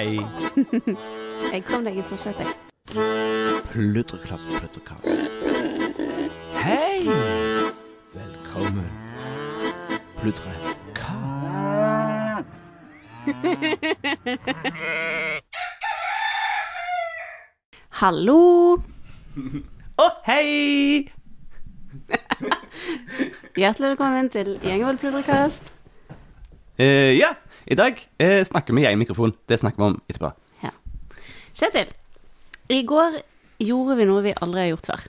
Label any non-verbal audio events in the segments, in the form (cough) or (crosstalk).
hei. (laughs) Jeg kom deg i forsetet, jeg. Pludreklapp, pludrekast. Hei! Velkommen. Pludrekast. (laughs) Hallo! Å, hei! (laughs) Hjertelig velkommen til Gjengevold pludrekast. Uh, ja, i dag eh, snakker vi i en mikrofon. Det snakker vi om etterpå. Ja. Kjetil, i går gjorde vi noe vi aldri har gjort før.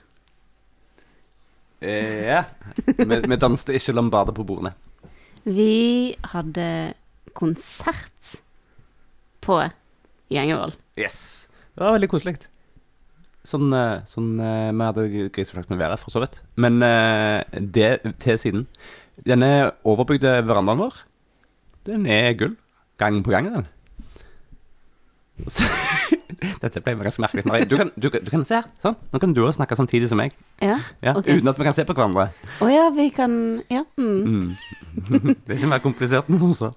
Eh, ja. Vi, vi danste ikke lombarder på bordene. Vi hadde konsert på Gjengevold. Yes. Det var veldig koselig. Sånn, eh, sånn eh, Vi hadde griseflaks med været, for så vidt. Men eh, det til siden. Denne overbygde verandaen vår, den er gull. Gang på gang, den. Så, (laughs) dette ble ganske merkelig. Du kan, du, du kan se her. Sånn. Nå kan du også snakke samtidig som meg. Ja, Ja, ok. Uten at vi kan se på hverandre. Å ja, vi kan Ja. Mm. Mm. (laughs) det er ikke mer komplisert enn som så.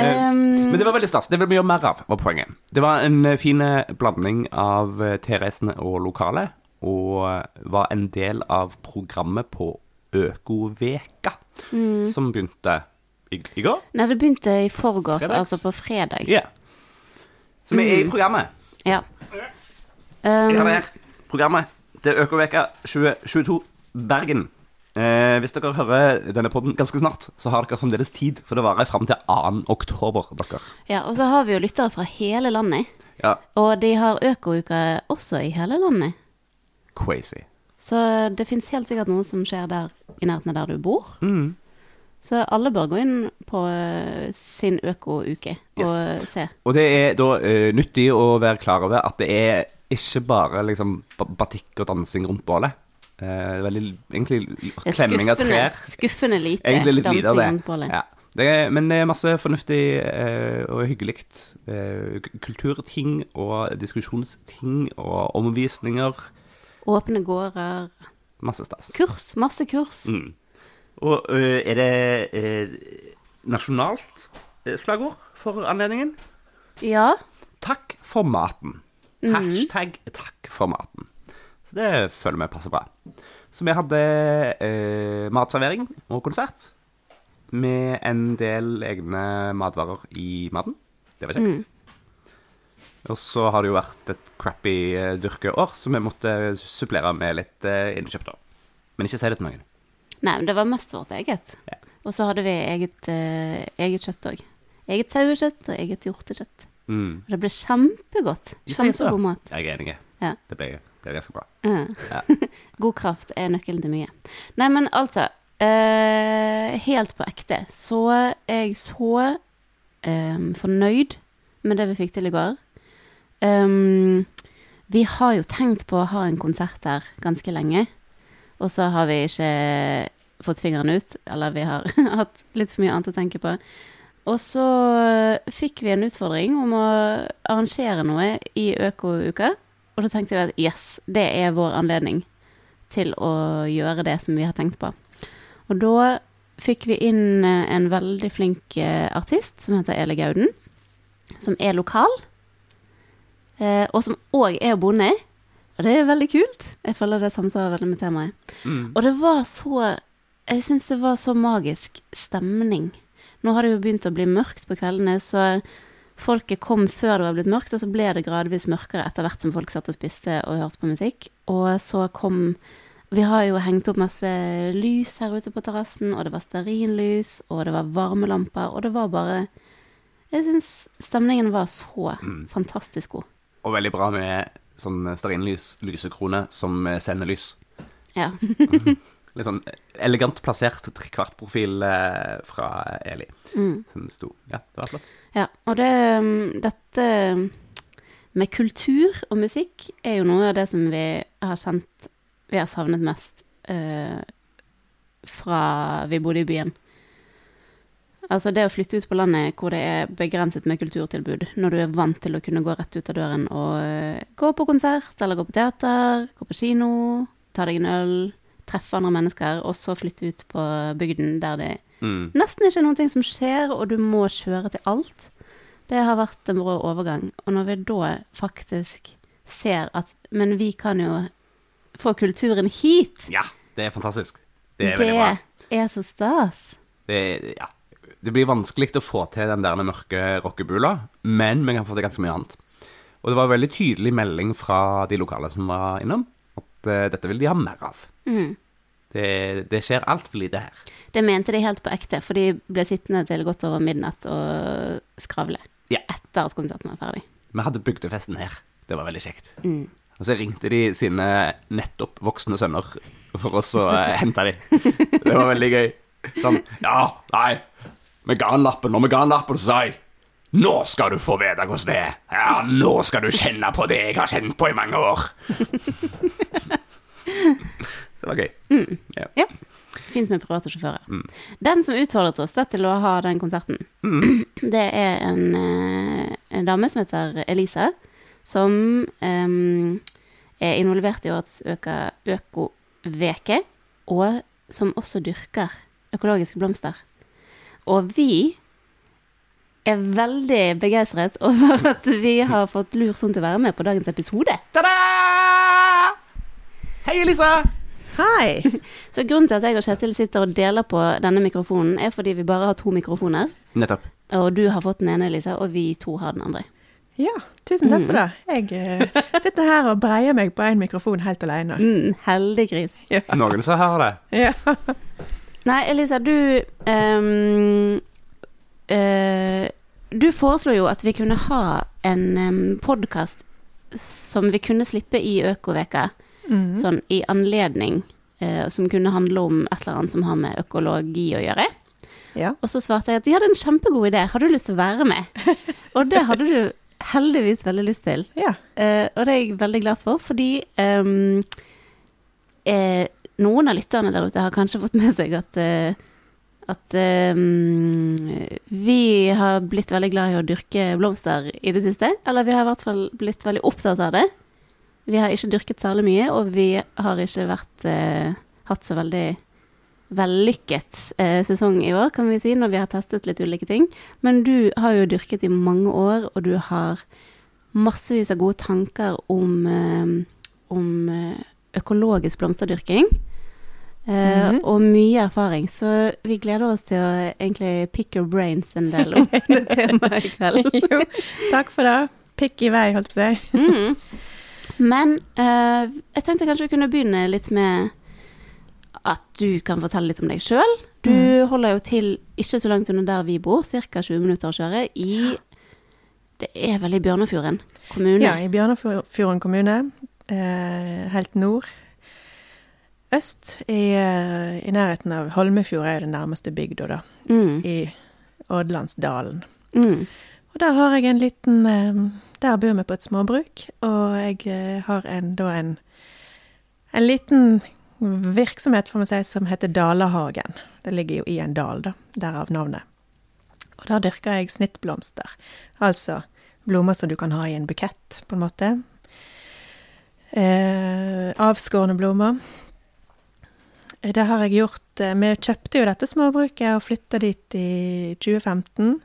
Um, Men det var veldig stas. Det vil vi gjøre mer av, var poenget. Det var en eh, fin eh, blanding av tilreisende og lokale, og var en del av programmet på Økoveka, som begynte i, i går. nei, det begynte i forgårs, Fredags. altså på fredag. Ja. Så vi er i programmet. Ja. Jeg har Um, det her. Programmet. Det er Økoveka 2022 Bergen. Eh, hvis dere hører denne podden ganske snart, så har dere fremdeles tid, for det varer fram til 2. oktober, dere. ja, og så har vi jo lyttere fra hele landet. Ja, Og de har økouka også i hele landet. crazy. Så det fins helt sikkert noe som skjer der i nærheten av der du bor. Mm. Så alle bør gå inn på sin sin økouke og se. Og det er da uh, nyttig å være klar over at det er ikke bare liksom batikk og dansing rundt bålet. Uh, veldig egentlig klemming av trær. skuffende lite Egentlig litt dansing dansing rundt bålet. Ja. det er, men det er masse fornuftig uh, og hyggelig eh, kulturting og diskusjonsting og omvisninger. Åpne gårder. Masse stas. Kurs. Masse kurs. Mm. Og eh, er det eh, nasjonalt eh, slagord for anledningen? Ja. Takk for maten. Mhm. Hashtag takk for maten. Så det føler vi passer bra. Så vi hadde eh, matservering og konsert med en del egne matvarer i maten. Det var kjekt. Mm. Og så har det jo vært et crappy dyrkeår, så vi måtte supplere med litt eh, innkjøp, da. Men ikke si det til noen. Nei, men det var mest vårt eget. Ja. Og så hadde vi eget, eh, eget kjøtt òg. Eget sauekjøtt og eget hjortekjøtt. Mm. Og det ble kjempegodt. Kjempegod mat. Jeg er enig. Ja. Det ble, ble ganske bra. Ja. Ja. (laughs) God kraft er nøkkelen til mye. Nei, men altså eh, Helt på ekte så er jeg så eh, fornøyd med det vi fikk til i går. Um, vi har jo tenkt på å ha en konsert der ganske lenge, og så har vi ikke fått fingeren ut, eller vi har (laughs) hatt litt for mye annet å tenke på. Og så fikk vi en utfordring om å arrangere noe i Økouka, og da tenkte vi at yes, det er vår anledning til å gjøre det som vi har tenkt på. Og da fikk vi inn en veldig flink eh, artist som heter Eli Gauden, som er lokal, eh, og som òg er bonde. Og det er veldig kult. Jeg føler det samsvarer veldig med temaet. Mm. Og det var så Jeg syns det var så magisk stemning. Nå har det jo begynt å bli mørkt på kveldene, så folket kom før det var blitt mørkt, og så ble det gradvis mørkere etter hvert som folk satt og spiste og hørte på musikk. Og så kom Vi har jo hengt opp masse lys her ute på terrassen, og det var stearinlys, og det var varmelamper, og det var bare Jeg syns stemningen var så fantastisk god. Og veldig bra med sånn stearinlys, lysekrone, som eh, sender lys. Ja. (laughs) Litt sånn elegant plassert trekvartprofil eh, fra Eli, Mm. som sto. Ja, det var flott. Ja, og det, um, dette med kultur og musikk er jo noe av det som vi har kjent vi har savnet mest uh, fra vi bodde i byen. Altså det å flytte ut på landet hvor det er begrenset med kulturtilbud, når du er vant til å kunne gå rett ut av døren og eh, gå på konsert, eller gå på teater, gå på kino, ta deg en øl, treffe andre mennesker, og så flytte ut på bygden der det Mm. nesten ikke noen ting som skjer, og du må kjøre til alt. Det har vært en brå overgang. Og når vi da faktisk ser at Men vi kan jo få kulturen hit. Ja, det er fantastisk. Det er veldig bra. Det er så stas. Det, ja. Det blir vanskelig å få til den der mørke rockebula, men vi kan få til ganske mye annet. Og det var en veldig tydelig melding fra de lokale som var innom, at uh, dette vil de ha mer av. Mm. Det, det skjer altfor lite her. Det mente de helt på ekte, for de ble sittende til godt over midnatt og skravle Ja. etter at konserten var ferdig. Vi hadde bygdefesten her. Det var veldig kjekt. Mm. Og så ringte de sine nettopp voksne sønner for oss å uh, hente dem. (laughs) Det var veldig gøy. Sånn Ja, nei, vi ga han lappen, og vi ga han lappen, så sa jeg Nå skal du få vite hvordan det er. Ja, nå skal du kjenne på det jeg har kjent på i mange år. (laughs) Så det var gøy. Ja. Ja. Fint med private sjåfører. Den som utfordret oss da, til å ha den konserten, (clears throat) det er en, eh, en dame som heter Elise, som um, er involvert i årets økoveke, og som også dyrker økologiske blomster. Og vi er veldig begeistret over at vi har fått lurt til å være med på dagens episode. Ta-da! Hei, Elisa! Hei! Så grunnen til at jeg og Kjetil sitter og deler på denne mikrofonen, er fordi vi bare har to mikrofoner. Nettopp. Og du har fått den ene, Elisa, og vi to har den andre. Ja, tusen takk for det. Jeg eh, sitter her og breier meg på én mikrofon helt alene. Mm, heldig gris. Noen som har det. Ja. Nei, Elisa, du um, uh, Du foreslo jo at vi kunne ha en um, podkast som vi kunne slippe i Økoveka, mm. sånn i anledning, uh, som kunne handle om et eller annet som har med økologi å gjøre. ja. Og så svarte jeg at de hadde en kjempegod idé, har du lyst til å være med? (laughs) Og det hadde du heldigvis veldig lyst til. ja. Uh, og det er jeg veldig glad for, fordi um, eh, noen av lytterne der ute har kanskje fått med seg at, eh, at um, vi har blitt veldig glad i å dyrke blomster i det siste. Eller vi har i hvert fall blitt veldig opptatt av det. Vi har ikke dyrket særlig mye, og vi har ikke vært, uh, hatt så veldig vellykket uh, sesong i år, kan vi si, når vi har testet litt ulike ting. Men du har jo dyrket i mange år, og du har massevis av gode tanker om, eh, om økologisk blomsterdyrking. Mhm. Og mye erfaring, så vi gleder oss til å egentlig pick your brains en del om (laughs) det temaet i kveld. (laughs) Jo, takk for det. Pikk i vei, holdt på å si. Mm. Men uh, jeg tenkte kanskje vi kunne begynne litt med at du kan fortelle litt om deg sjøl. Du Mm. holder jo til ikke så langt under der vi bor, ca. 20 minutter å kjøre, i Det er vel i Bjørnafjorden kommune? Ja, i Bjørnafjorden kommune. Eh, helt nord. Øst, i, eh, i nærheten av Holmefjord, er den nærmeste bygda, da. Mm. I Ådlandsdalen. Mm. Og der har jeg en liten eh, Der bor vi på et småbruk, og jeg eh, har en, da en, en liten virksomhet, får vi si, som heter Dalahagen. Det ligger jo i en dal, da. Derav navnet. Og der dyrker jeg snittblomster. Altså blomster som du kan ha i en bukett, på en måte. Eh, avskårne blomster. Det har jeg gjort eh, Vi kjøpte jo dette småbruket og flytta dit i 2015.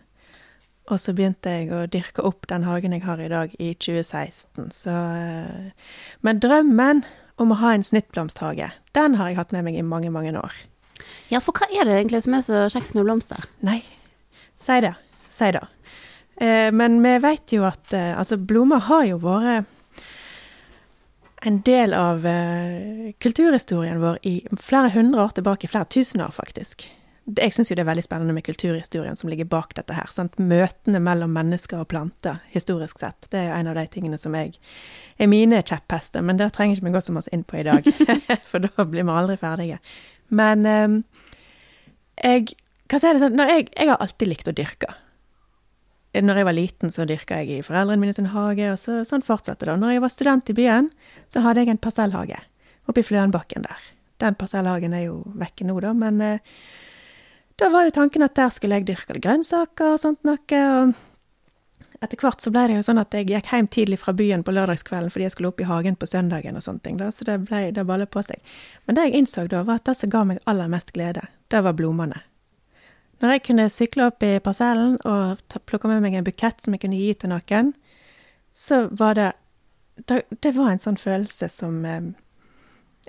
Og så begynte jeg å dyrke opp den hagen jeg har i dag, i 2016. Så eh, Men drømmen om å ha en snittblomsthage, den har jeg hatt med meg i mange, mange år. Ja, for hva er det egentlig som er så kjekt med blomster? Nei, si det. Si det. Eh, men vi vet jo at eh, altså, blomster har jo vært en del av uh, kulturhistorien vår i flere hundre år tilbake, flere tusen år faktisk. Jeg syns jo det er veldig spennende med kulturhistorien som ligger bak dette her. Sant? Møtene mellom mennesker og planter, historisk sett. Det er jo en av de tingene som jeg er mine kjepphester, men det trenger ikke vi gå så masse inn på i dag, (laughs) for da blir vi aldri ferdige. Men um, jeg Hva si det sånn? Jeg, jeg har alltid likt å dyrke. Når jeg var liten, så dyrka jeg i foreldrene mine sin hage, og så, sånn fortsatte det. Når jeg var student i byen, så hadde jeg en parsellhage oppe i Fløenbakken der. Den parsellhagen er jo vekke nå, da, men eh, da var jo tanken at der skulle jeg dyrke grønnsaker og sånt noe. og etter hvert så ble det jo sånn at jeg gikk hjem tidlig fra byen på lørdagskvelden fordi jeg skulle opp i hagen på søndagen og sånne ting, da, så det ble, det ballet på seg. Men det jeg innså da, var at det som ga meg aller mest glede, det var blomstene. Når jeg kunne sykle opp i parsellen og ta, plukke med meg en bukett som jeg kunne gi til noen, så var det Det, var en sånn følelse som eh,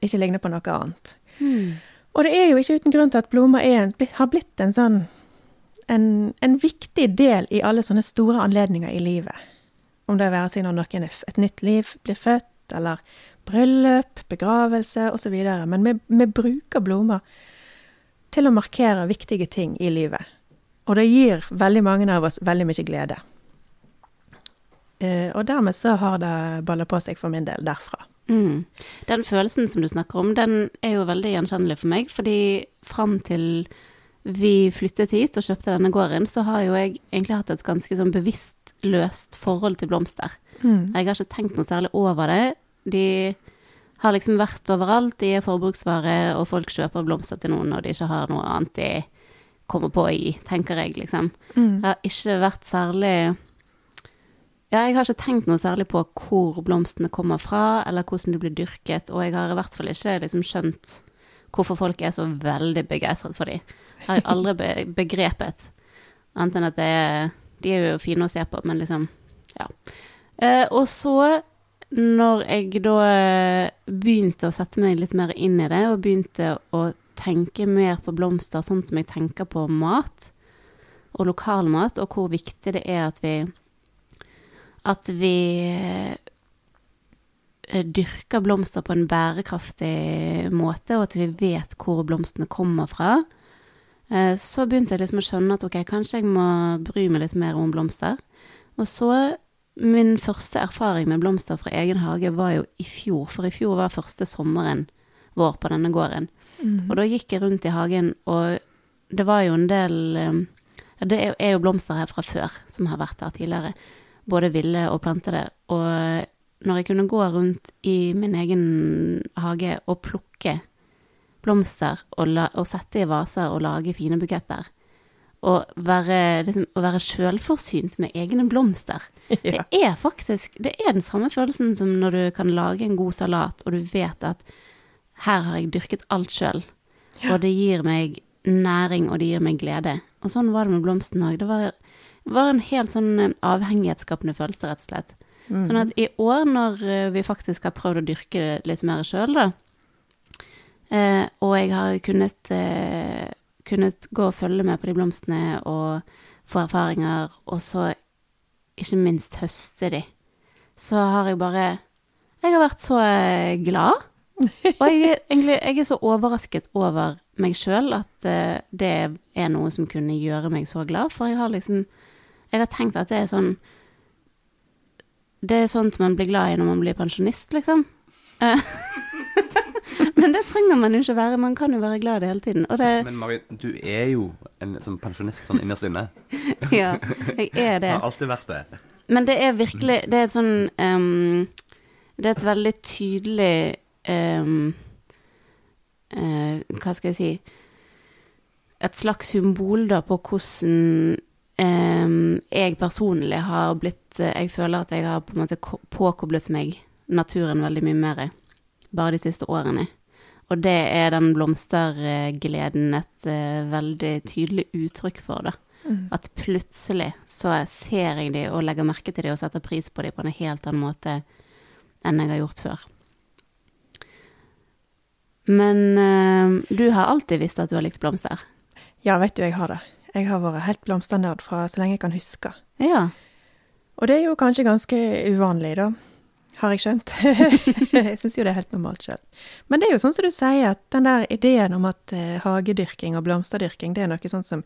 ikke ligner på noe annet. Og det er jo ikke uten grunn til at blomster er en, har blitt en sånn en, en viktig del i alle sånne store anledninger i livet. Om det være seg når noen er et nytt liv blir født, eller bryllup, begravelse osv. Men vi, vi bruker blomster til å markere viktige ting i livet. Og det gir veldig mange av oss veldig mye glede. Eh, og dermed så har det balla på seg for min del derfra. Mm. Den følelsen som du snakker om, den er jo veldig gjenkjennelig for meg, fordi fram til vi flyttet hit og kjøpte denne gården, så har jo jeg egentlig hatt et ganske sånn bevisst løst forhold til blomster. Mm. Jeg har ikke tenkt noe særlig over det. De har liksom vært overalt, de er forbruksvare, og folk kjøper blomster til noen når de ikke har noe annet de kommer på gi, tenker jeg, liksom. Mm. Jeg har ikke vært særlig Ja, jeg har ikke tenkt noe særlig på hvor blomstene kommer fra, eller hvordan de blir dyrket, og jeg har i hvert fall ikke liksom skjønt hvorfor folk er så veldig begeistret for dem. Har jeg aldri be begrepet. Annet enn at det er De er jo fine å se på, men liksom Ja. Eh, og så, når jeg da eh, begynte å sette meg litt mer inn i det, og begynte å tenke mer på blomster sånn som jeg tenker på mat, og lokalmat, og hvor viktig det er at vi at vi eh, dyrker blomster på en bærekraftig måte, og at vi vet hvor blomstene kommer fra. Eh, Så begynte jeg liksom å skjønne at ok, kanskje jeg må bry meg litt mer om blomster. Og så Min første erfaring med blomster fra egen hage var jo i fjor, for i fjor var første sommeren vår på denne gården. Mm. Og da gikk jeg rundt i hagen, og det var jo en del eh, ja, Det er jo blomster her fra før, som har vært her tidligere. Både ville og plantede. Og når jeg kunne gå rundt i min egen hage og plukke blomster og, la, og sette i vaser og lage fine buketter, og være, liksom, å være sjølforsynt med egne blomster (laughs) Ja. Det er faktisk Det er den samme følelsen som når du kan lage en god salat, og du vet at her har jeg dyrket alt sjøl, og det gir meg næring, og det gir meg glede. Og sånn var det med blomstene òg. Det var, var en helt sånn eh, avhengighetsskapende følelse, rett og slett. Mm. Sånn at i år, når eh, vi faktisk har prøvd å dyrke litt mer sjøl, da, eh, og jeg har kunnet, eh, kunnet gå og følge med på de blomstene og få erfaringer, og så ikke minst høste de, så har jeg bare Jeg har vært så eh, glad. Og jeg, (laughs) egentlig, jeg er så overrasket over meg sjøl at eh, det er noe som kunne gjøre meg så glad, for jeg har liksom Jeg har tenkt at det er sånn Det er sånt man blir glad i når man blir pensjonist, liksom. (laughs) (laughs) Men det trenger man jo ikke være. Man kan jo være glad hele tiden. Og det Men Marit, du er jo en som pensjonist sånn innerst inne. (laughs) Ja, jeg er det. Har alltid vært det. Men det er virkelig Det er et sånn um, Det er et veldig tydelig um, uh, Hva skal jeg si Et slags symbol da på hvordan um, jeg personlig har blitt eh, Jeg føler at jeg har på en måte påkoblet meg naturen veldig mye mer bare de siste årene. Og det er den blomstergleden et eh, veldig tydelig uttrykk for, da. Mm. At plutselig så ser jeg de og legger merke til de og setter pris på de på en helt annen måte enn jeg har gjort før. Men eh, du har alltid visst at du har likt blomster. Ja, vet du, jeg har det. Jeg har vært helt blomsternerd fra så lenge jeg kan huske. Ja. Og det er jo kanskje ganske uvanlig, da. Har jeg skjønt. (laughs) jeg syns jo det er helt normalt sjøl. Men det er jo sånn som du sier, at den der ideen om at uh, hagedyrking og blomsterdyrking, det er noe sånn som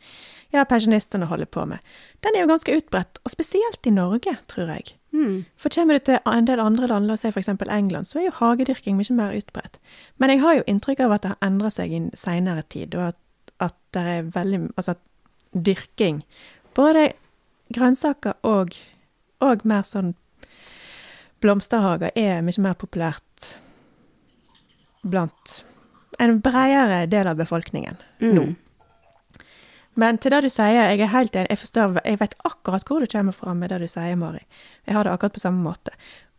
ja, pensjonistene holder på med. Den er jo ganske utbredt, og spesielt i Norge, tror jeg. Mm. For kommer du til en del andre land, la oss si f.eks. England, så er jo hagedyrking mye mer utbredt. Men jeg har jo inntrykk av at det har endra seg i seinere tid, og at, at det er veldig Altså at dyrking, både grønnsaker og, og mer sånn blomsterhager, er mye mer populært blant en bredere del av befolkningen Mm. nå. Men til det du sier, jeg er helt enig. Jeg forstår, jeg vet akkurat hvor du kommer fra med det du sier, Mari. Jeg har det akkurat på samme måte.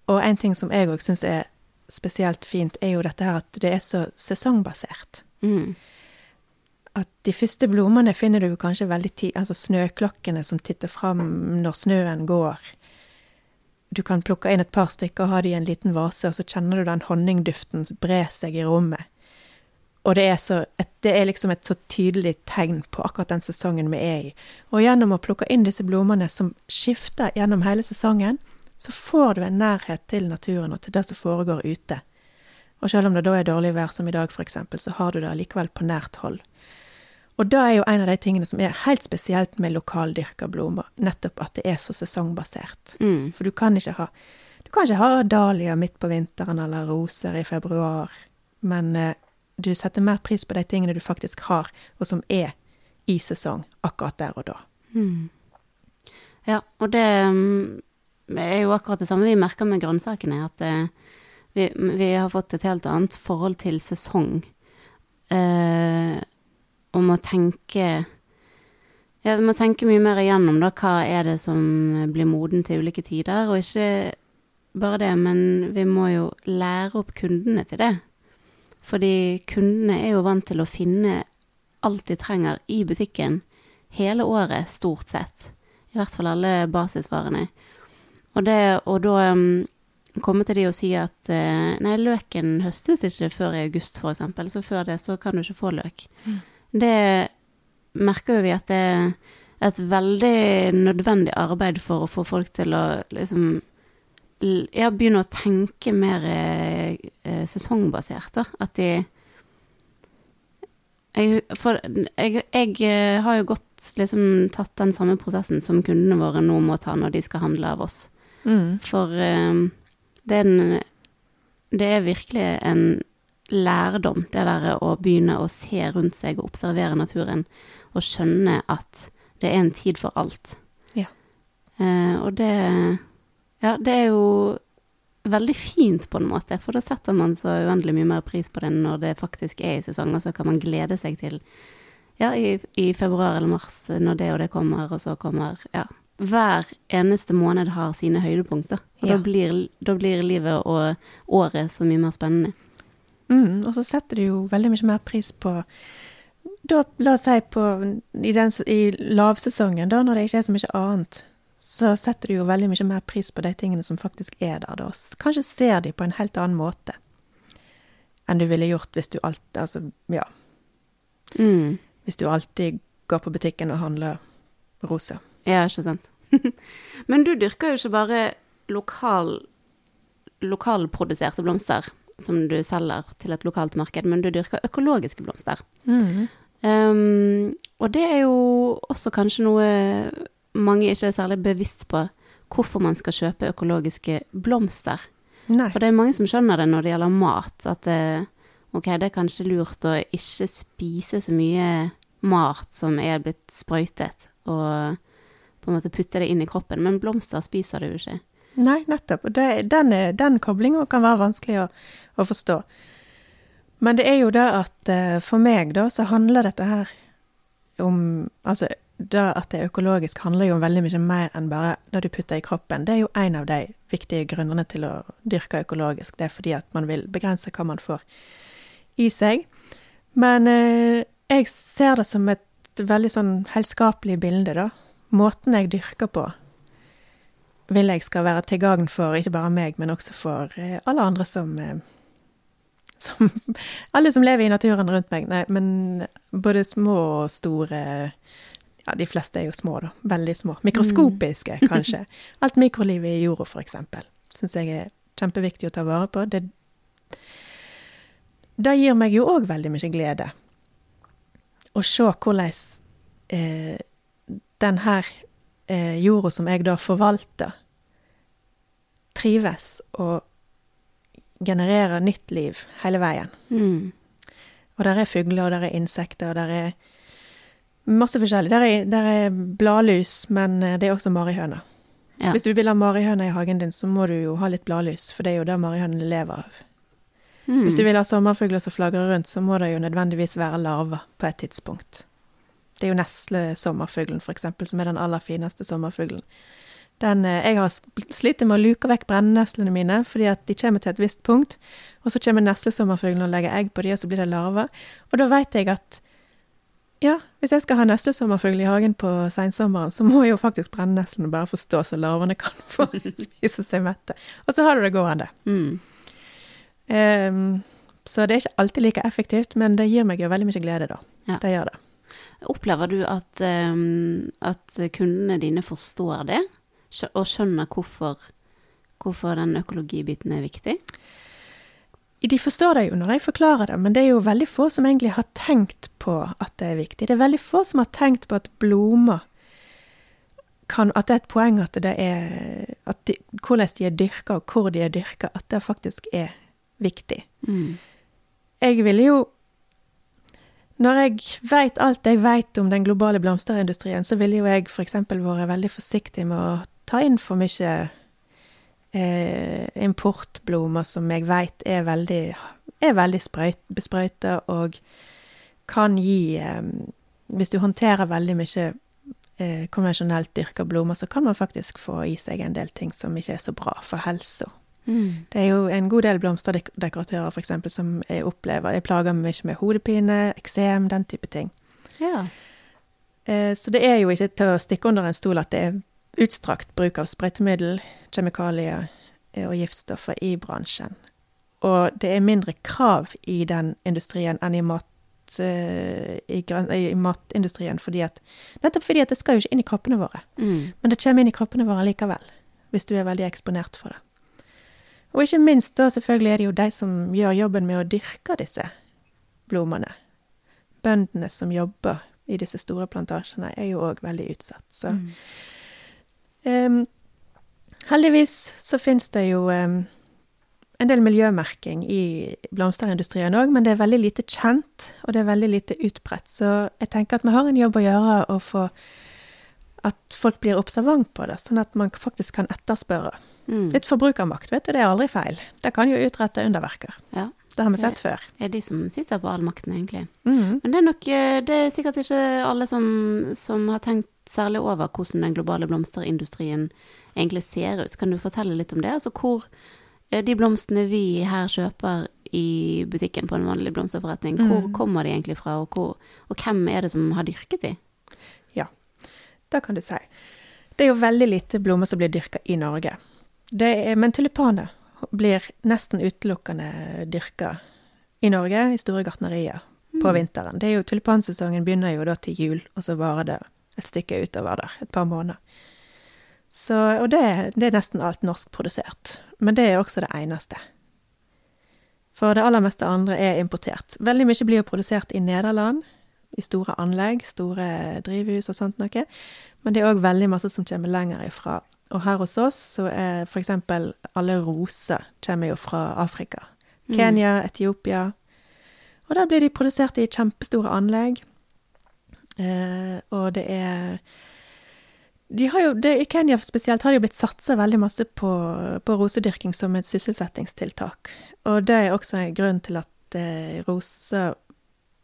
Og en ting som jeg òg syns er spesielt fint, er jo dette her at det er så sesongbasert. Mm. at de første blomstene finner du kanskje veldig tid Altså snøklokkene som titter fram når snøen går. Du kan plukke inn et par stykker og ha det i en liten vase, og så kjenner du den honningduften bre seg i rommet. Og det er, så, et, det er liksom et så tydelig tegn på akkurat den sesongen vi er i. Og gjennom å plukke inn disse blomstene som skifter gjennom hele sesongen, så får du en nærhet til naturen og til det som foregår ute. Og selv om det da er dårlig vær som i dag, eksempel, så har du det allikevel på nært hold. Og det er jo en av de tingene som er helt spesielt med lokaldyrka blomster, nettopp at det er så sesongbasert. Mm. For du kan ikke ha du kan ikke ha dahlia midt på vinteren eller roser i februar, men eh, du setter mer pris på de tingene du faktisk har, og som er i sesong akkurat der og da. Mm. Ja, og det mm, er jo akkurat det samme vi merker med grønnsakene, at eh, vi, vi har fått et helt annet forhold til sesong. Eh, og å tenke Ja, vi må mye mer igjennom da, hva er det som blir moden til ulike tider, og ikke bare det, men vi må jo lære opp kundene til det. Fordi kundene er jo vant til å finne alt de trenger i butikken hele året, stort sett. I hvert fall alle basisvarene. Og, det, å da um, komme til de og si at uh, nei, løken høstes ikke før i august, eksempel, så før det så kan du ikke få løk. Mm. Det merker jo vi at det er et veldig nødvendig arbeid for å få folk til å liksom ja, begynne å tenke mer eh, sesongbasert, da. At de jeg, For jeg, jeg eh, har jo godt liksom tatt den samme prosessen som kundene våre nå må ta når de skal handle av oss. Mm. For eh, det, er en, det er virkelig en lærdom, det der å begynne å se rundt seg og observere naturen, og skjønne at det er en tid for alt. Ja. Eh, og det Ja, det er jo veldig fint på en måte, for da setter man så uendelig mye mer pris på det når det faktisk er i sesong, og så kan man glede seg til ja, i, i februar eller mars, når det og det kommer, og så kommer Ja. Hver eneste måned har sine høydepunkter, og Ja. da, blir, da blir livet og året så mye mer spennende. Mm, og så setter du jo veldig mye mer pris på da, La oss si på i, den, i lavsesongen, da, når det ikke er så mye annet, så setter du jo veldig mye mer pris på de tingene som faktisk er der, da. Kanskje ser de på en helt annen måte enn du ville gjort hvis du alltid Altså, ja. Mm. Hvis du alltid går på butikken og handler roser. Ja, ikke sant. (laughs) Men du dyrker jo ikke bare lokal, lokalproduserte blomster som du selger til et lokalt marked, men du dyrker økologiske blomster. Mm. Um, og det er jo også kanskje noe mange ikke er særlig bevisst på, hvorfor man skal kjøpe økologiske blomster. Nei. For det er mange som skjønner det når det gjelder mat, at det, ok, det er kanskje lurt å ikke spise så mye mat som er blitt sprøytet, og på en måte putte det inn i kroppen, men blomster spiser du jo ikke. Nei, nettopp. Og den, den koblinga kan være vanskelig å, å forstå. Men det er jo det at eh, for meg, da, så handler dette her om Altså, det at det er økologisk, handler jo om veldig mye mer enn bare det du putter i kroppen. Det er jo en av de viktige grunnene til å dyrke økologisk. Det er fordi at man vil begrense hva man får i seg. Men eh, jeg ser det som et veldig sånn helskapelig bilde, da. Måten jeg dyrker på, vil jeg skal være til gagn for ikke bare meg, men også for eh, alle andre som, eh, (laughs) som Alle som lever i naturen rundt meg. Nei, men både små og store Ja, de fleste er jo små, da. Veldig små. Mikroskopiske, (laughs) kanskje. Alt mikrolivet i jorda, for eksempel, syns jeg er kjempeviktig å ta vare på. Det, det gir meg jo òg veldig mye glede. Å se hvordan eh, den her eh, jorda som jeg da forvalter, trives og genererer nytt liv hele veien. Mm. Og der er fugler, og der er insekter, og der er masse forskjellig. Der er, der er bladlus, men eh, det er også marihøner. Ja. Hvis du vil ha marihøner i hagen din, så må du jo ha litt bladlys, for det er jo det marihønene lever av. Mm. Hvis du vil ha sommerfugler som flagrer rundt, så må det jo nødvendigvis være larver på et tidspunkt. Det er jo neslesommerfuglen, for eksempel, som er den aller fineste sommerfuglen. Den, eh, jeg har slitt med å luke vekk brenneneslene mine, fordi at de kommer til et visst punkt, og så kommer neslesommerfuglen og legger egg på dem, og så blir det larver. Og da vet jeg at Ja, hvis jeg skal ha neslesommerfugl i hagen på sensommeren, så må jo faktisk brenneneslene bare få stå så larvene kan (laughs) få spise seg mette. Og så har du det gående. Mm. Um, så det er ikke alltid like effektivt, men det gir meg jo veldig mye glede, da. Ja. Det gjør det. Opplever du at, um, at kundene dine forstår det, og skjønner hvorfor, hvorfor den økologibiten er viktig? De forstår det jo når jeg forklarer det, men det er jo veldig få som egentlig har tenkt på at det er viktig. Det er veldig få som har tenkt på at blomster kan, At det er et poeng at det er at de, Hvordan de er dyrka, og hvor de er dyrka, at det faktisk er viktig. Mm. Jeg ville jo Når jeg veit alt jeg veit om den globale blomsterindustrien, så ville jo jeg f.eks. vært veldig forsiktig med å ta inn for mye eh, importblomer som jeg veit er veldig, er veldig sprøyt, besprøyta og kan gi eh, Hvis du håndterer veldig mye eh, konvensjonelt dyrka blomer, så kan man faktisk få i seg en del ting som ikke er så bra for helsa. Mm. Det er jo en god del blomsterdekoratører for eksempel, som jeg opplever Jeg plager meg mye med hodepine, eksem, den type ting. Ja. Eh, Så det er jo ikke til å stikke under en stol at det er utstrakt bruk av sprøytemiddel, kjemikalier eh, og giftstoffer i bransjen. Og det er mindre krav i den industrien enn i, mat, eh, i, i matindustrien, fordi at, nettopp fordi at det skal jo ikke inn i kroppene våre. Mm. Men det kommer inn i kroppene våre likevel, hvis du er veldig eksponert for det. Og ikke minst da selvfølgelig er det jo de som gjør jobben med å dyrke disse blomstene. Bøndene som jobber i disse store plantasjene er jo òg veldig utsatt. Så Mm. Em, heldigvis så finnes det jo em, en del miljømerking i blomsterindustrien òg, men det er veldig lite kjent, og det er veldig lite utbredt. Så jeg tenker at vi har en jobb å gjøre å få at folk blir observant på det, sånn at man faktisk kan etterspørre. Mm. Litt forbrukermakt, vet du, det er aldri feil. Det kan jo utrette underverker. Ja. Det har vi sett før. Det er de som sitter på all makten, egentlig. Mm. Men det er nok eh, Det er sikkert ikke alle som, som har tenkt særlig over hvordan den globale blomsterindustrien egentlig ser ut. Kan du fortelle litt om det? Altså hvor de blomstene vi her kjøper i butikken på en vanlig blomsterforretning, hvor Mm. kommer de egentlig fra, og, hvor, og hvem er det som har dyrket de? Ja, Det kan du si. Det er jo veldig lite blomster som blir dyrka i Norge. Det er, men tulipaner blir nesten utelukkende dyrka i Norge, i store gartnerier, på Mm. vinteren. Det er jo, Tulipansesongen begynner jo da til jul, og så varer det et stykke utover der, et par måneder. Så, og det, det er nesten alt norskprodusert. Men det er også det eneste. For det aller meste andre er importert. Veldig mye blir jo produsert i Nederland, i store anlegg, store drivhus og sånt noe. Men det er òg veldig masse som kommer lenger ifra. Og her hos oss så er eksempel alle roser kommer jo fra Afrika. Mm. Kenya, Etiopia. Og der blir de produsert i kjempestore anlegg. Eh, og det er de har jo, det, I Kenya spesielt har det jo blitt satsa veldig masse på, på rosedyrking som et sysselsettingstiltak. Og det er også en grunn til at eh, roser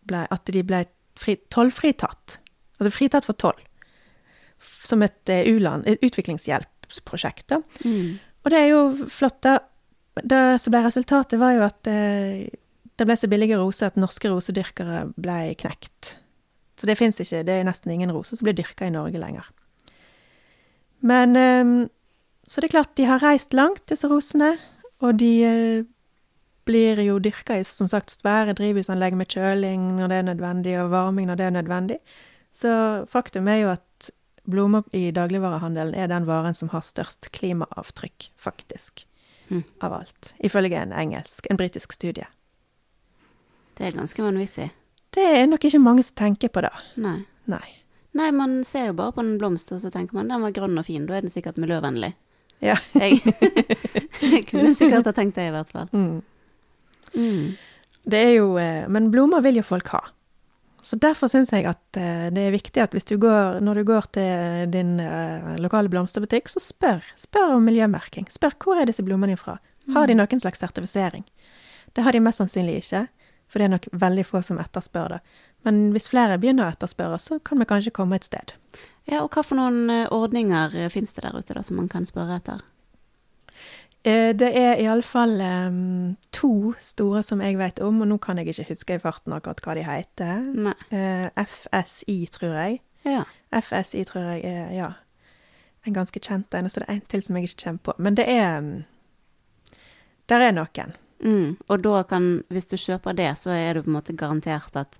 ble, at de ble fri, tollfritatt. Altså fritatt for toll. Som et eh, u-land, et utviklingshjelpsprosjekt. da. Mm. Og det er jo flott, da. Det som ble resultatet, var jo at eh, det ble så billige roser at norske rosedyrkere ble knekt. Så det fins ikke. Det er nesten ingen roser som blir dyrka i Norge lenger. Men eh, Så det er klart, de har reist langt, disse rosene. Og de eh, blir jo dyrka i som sagt svære drivhusanlegg med kjøling når det er nødvendig, og varming når det er nødvendig. Så faktum er jo at blomster i dagligvarehandelen er den varen som har størst klimaavtrykk, faktisk. Mm. Av alt. Ifølge en engelsk, en britisk studie. Det er ganske vanvittig. Det er nok ikke mange som tenker på det. Nei. Nei. Nei, man ser jo bare på en blomst, og så tenker man den var grønn og fin, da er den sikkert miljøvennlig. Ja. Jeg, jeg (laughs) (laughs) kunne sikkert ha tenkt det, i hvert fall. Mm. Mm. Det er jo eh, Men blomster vil jo folk ha. Så derfor syns jeg at eh, det er viktig at hvis du går, når du går til din eh, lokale blomsterbutikk, så spør. Spør om miljømerking. Spør hvor er disse blommene fra. Har de noen slags sertifisering? Det har de mest sannsynlig ikke, for det er nok veldig få som etterspør det. Men hvis flere begynner å etterspørre, så kan vi kanskje komme et sted. Ja, og hva for noen eh, ordninger eh, finnes det der ute da, som man kan spørre etter? Eh, Det er iallfall um, to store som jeg vet om, og nå kan jeg ikke huske i farten akkurat hva de heter. Eh, FSI, tror jeg. Ja. FSI tror jeg er, ja, en ganske kjent en, og så er det en til som jeg ikke kommer på. Men det er um, Der er noen. Mm. Og da kan, hvis du kjøper det, så er du på en måte garantert at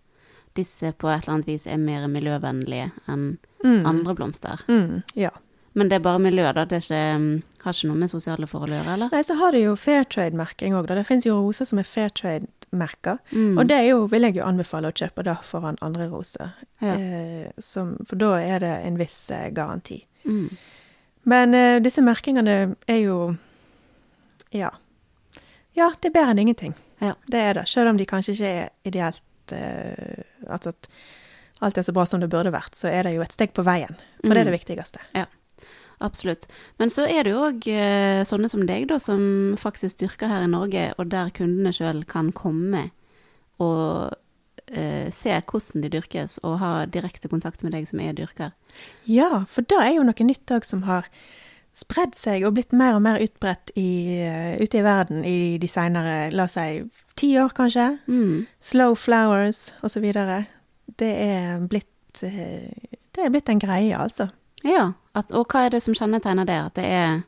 disse på et eller annet vis er mer miljøvennlige enn Mm. andre blomster. Mm, ja. Men det er bare miljø, da? Det ikke, mm, har ikke noe med sosiale forhold å gjøre, eller? Nei, så har du jo Fairtrade-merking òg, da. Det fins jo roser som er Fairtrade-merka. Mm. Og det jo, vil jeg jo anbefale å kjøpe da foran andre roser. Ja. Eh, som, for da er det en viss eh, garanti. Mm. Men eh, disse merkingene er jo Ja. Ja, det er bedre enn ingenting. Ja. Det er det. Selv om de kanskje ikke er ideelt eh, Altså at alt er så bra som det burde vært, så er det jo et steg på veien. Og det er det viktigste. Ja, Absolutt. Men så er det jo òg eh, sånne som deg, da, som faktisk dyrker her i Norge, og der kundene sjøl kan komme og eh, se hvordan de dyrkes, og ha direkte kontakt med deg som er dyrker. Ja, for det er jo noe nytt òg som har spredd seg og blitt mer og mer utbredt i, eh, ute i verden i de seinere, la oss si, ti år kanskje. Mm. Slow flowers osv. Det er blitt eh, Det er blitt en greie, altså. Ja, at, og hva er det som kjennetegner det? At det er,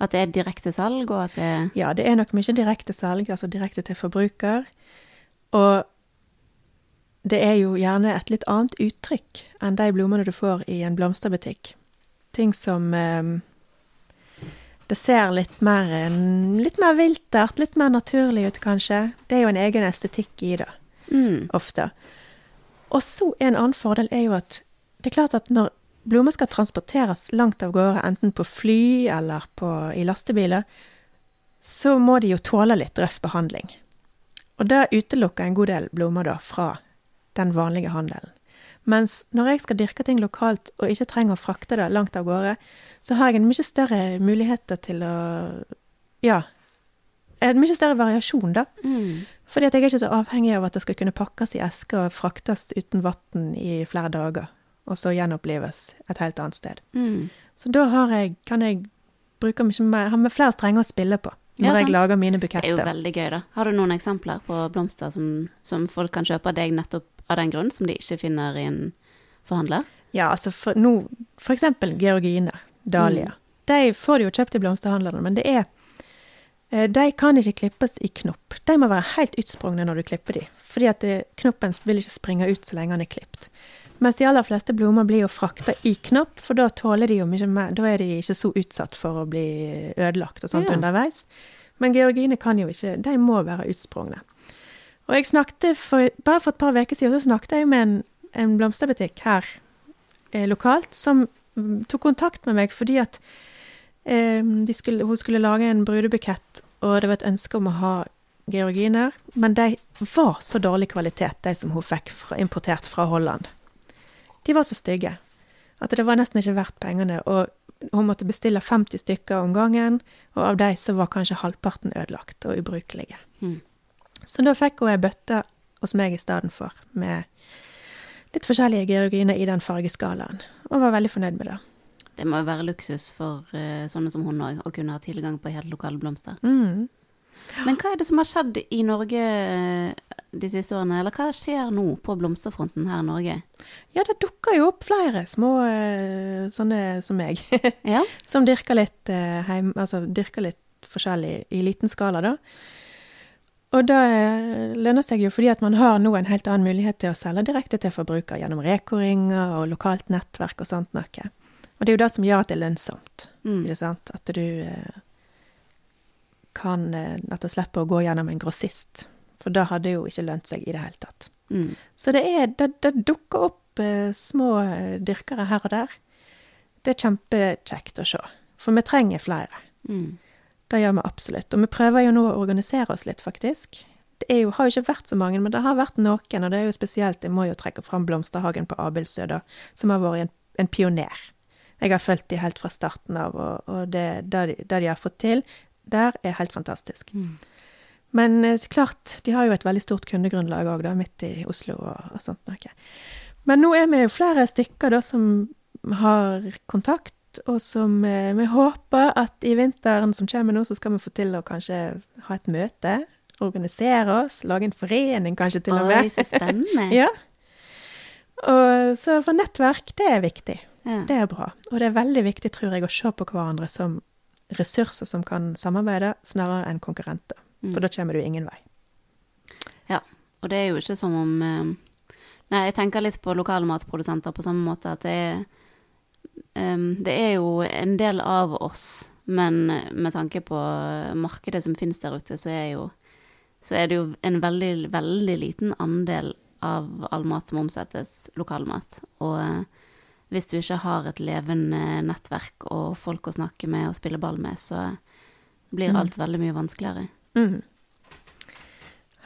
at det er direkte salg, og at det er Ja, det er nok mye direkte salg, altså direkte til forbruker. Og det er jo gjerne et litt annet uttrykk enn de blommene du får i en blomsterbutikk. Ting som eh, Det ser litt mer, litt mer viltert, litt mer naturlig ut, kanskje. Det er jo en egen estetikk i det, mm. ofte. Og så en annen fordel er jo at det er klart at når blomster skal transporteres langt av gårde, enten på fly eller på, i lastebiler, så må de jo tåle litt røff behandling. Og det utelukker en god del blomster da fra den vanlige handelen. Mens når jeg skal dyrke ting lokalt og ikke trenger å frakte det langt av gårde, så har jeg en mye større muligheter til å Ja. En mye større variasjon, da. Mm. Fordi at jeg er ikke så avhengig av at det skal kunne pakkes i esker og fraktes uten vann i flere dager, og så gjenopplives et helt annet sted. Mm. Så da har jeg, kan jeg bruke mye mer, har med flere strenger å spille på når Ja, jeg lager mine Det er jo buketter. veldig gøy, da. Har du noen eksempler på blomster som, som folk kan kjøpe av deg nettopp av den grunn, som de ikke finner i en forhandler? Ja, altså for, nå, for eksempel georgine, dahlia. De får du jo kjøpt i blomsterhandlerne, men det er eh, De kan ikke klippes i knopp. De må være helt utsprungne når du klipper de, fordi at det, knoppen vil ikke springe ut så lenge den er klippet. Mens de aller fleste blomster blir jo frakta i knopp, for da tåler de jo mye mer Da er de ikke så utsatt for å bli ødelagt og sånt Ja. underveis. Men georgine kan jo ikke De må være utsprungne. Og jeg snakket for, bare for et par uker siden så snakket jeg med en, en blomsterbutikk her eh, lokalt som tok kontakt med meg fordi at eh, skulle, hun skulle lage en brudebukett, og det var et ønske om å ha georginer, men de var så dårlig kvalitet, de som hun fikk fra, importert fra Holland. De var så stygge at det var nesten ikke verdt pengene, og hun måtte bestille 50 stykker om gangen, og av de så var kanskje halvparten ødelagt og ubrukelige. Mm. Så da fikk hun ei bøtte hos meg i stedet for, med litt forskjellige georginer i den fargeskalaen, og var veldig fornøyd med det. Det må jo være luksus for uh, sånne som hun òg, å kunne ha tilgang på helt lokale blomster. Mm. Men hva er det som har skjedd i Norge eh, de siste årene, eller hva skjer nå på blomsterfronten her i Norge? Ja, det dukker jo opp flere små eh, sånne som meg, (laughs) Ja? som dyrker litt, heim, altså dyrker litt forskjellig i liten skala, da. Og det eh, lønner seg jo fordi at man har nå en helt annen mulighet til å selge direkte til forbruker gjennom rekoringer og lokalt nettverk og sånt noe. Og det er jo det som gjør at det er lønnsomt, Mm. ikke sant? At du eh, kan At det slipper å gå gjennom en grossist. For det hadde jo ikke lønt seg i det hele tatt. Mm. Så det, er, det, det dukker opp eh, små dyrkere her og der. Det er kjempekjekt å se. For vi trenger flere. Mm. Det gjør vi absolutt. Og vi prøver jo nå å organisere oss litt, faktisk. Det jo, har jo ikke vært så mange, men det har vært noen. Og det er jo spesielt, jeg må jo trekke fram Blomsterhagen på Abildsø, da, som har vært en, en pioner. Jeg har fulgt de helt fra starten av, og, og det, det, de, det de har fått til der, er helt fantastisk. Mm. Men eh, klart, de har jo et veldig stort kundegrunnlag òg, da, midt i Oslo og, og sånt noe. Men nå er vi jo flere stykker da som har kontakt og som eh, vi håper at i vinteren som kommer nå, så skal vi få til å kanskje ha et møte. Organisere oss, lage en forening kanskje til og Oi, med. så spennende. (laughs) ja. Og, så for nettverk, det er viktig. Ja. Det er bra. Og det er veldig viktig, tror jeg, å se på hverandre som ressurser som kan samarbeide, snarere enn konkurrenter. Mm. For da kommer du ingen vei. Ja. Og det er jo ikke som om eh, Nei, jeg tenker litt på lokale matprodusenter på samme måte at det er Det er jo en del av oss, men med tanke på markedet som finnes der ute, så er, jo, så er det jo en veldig, veldig liten andel av all mat som omsettes lokalmat. Og eh, hvis du ikke har et levende nettverk og folk å snakke med og spille ball med, så blir Mm. alt veldig mye vanskeligere. Mm.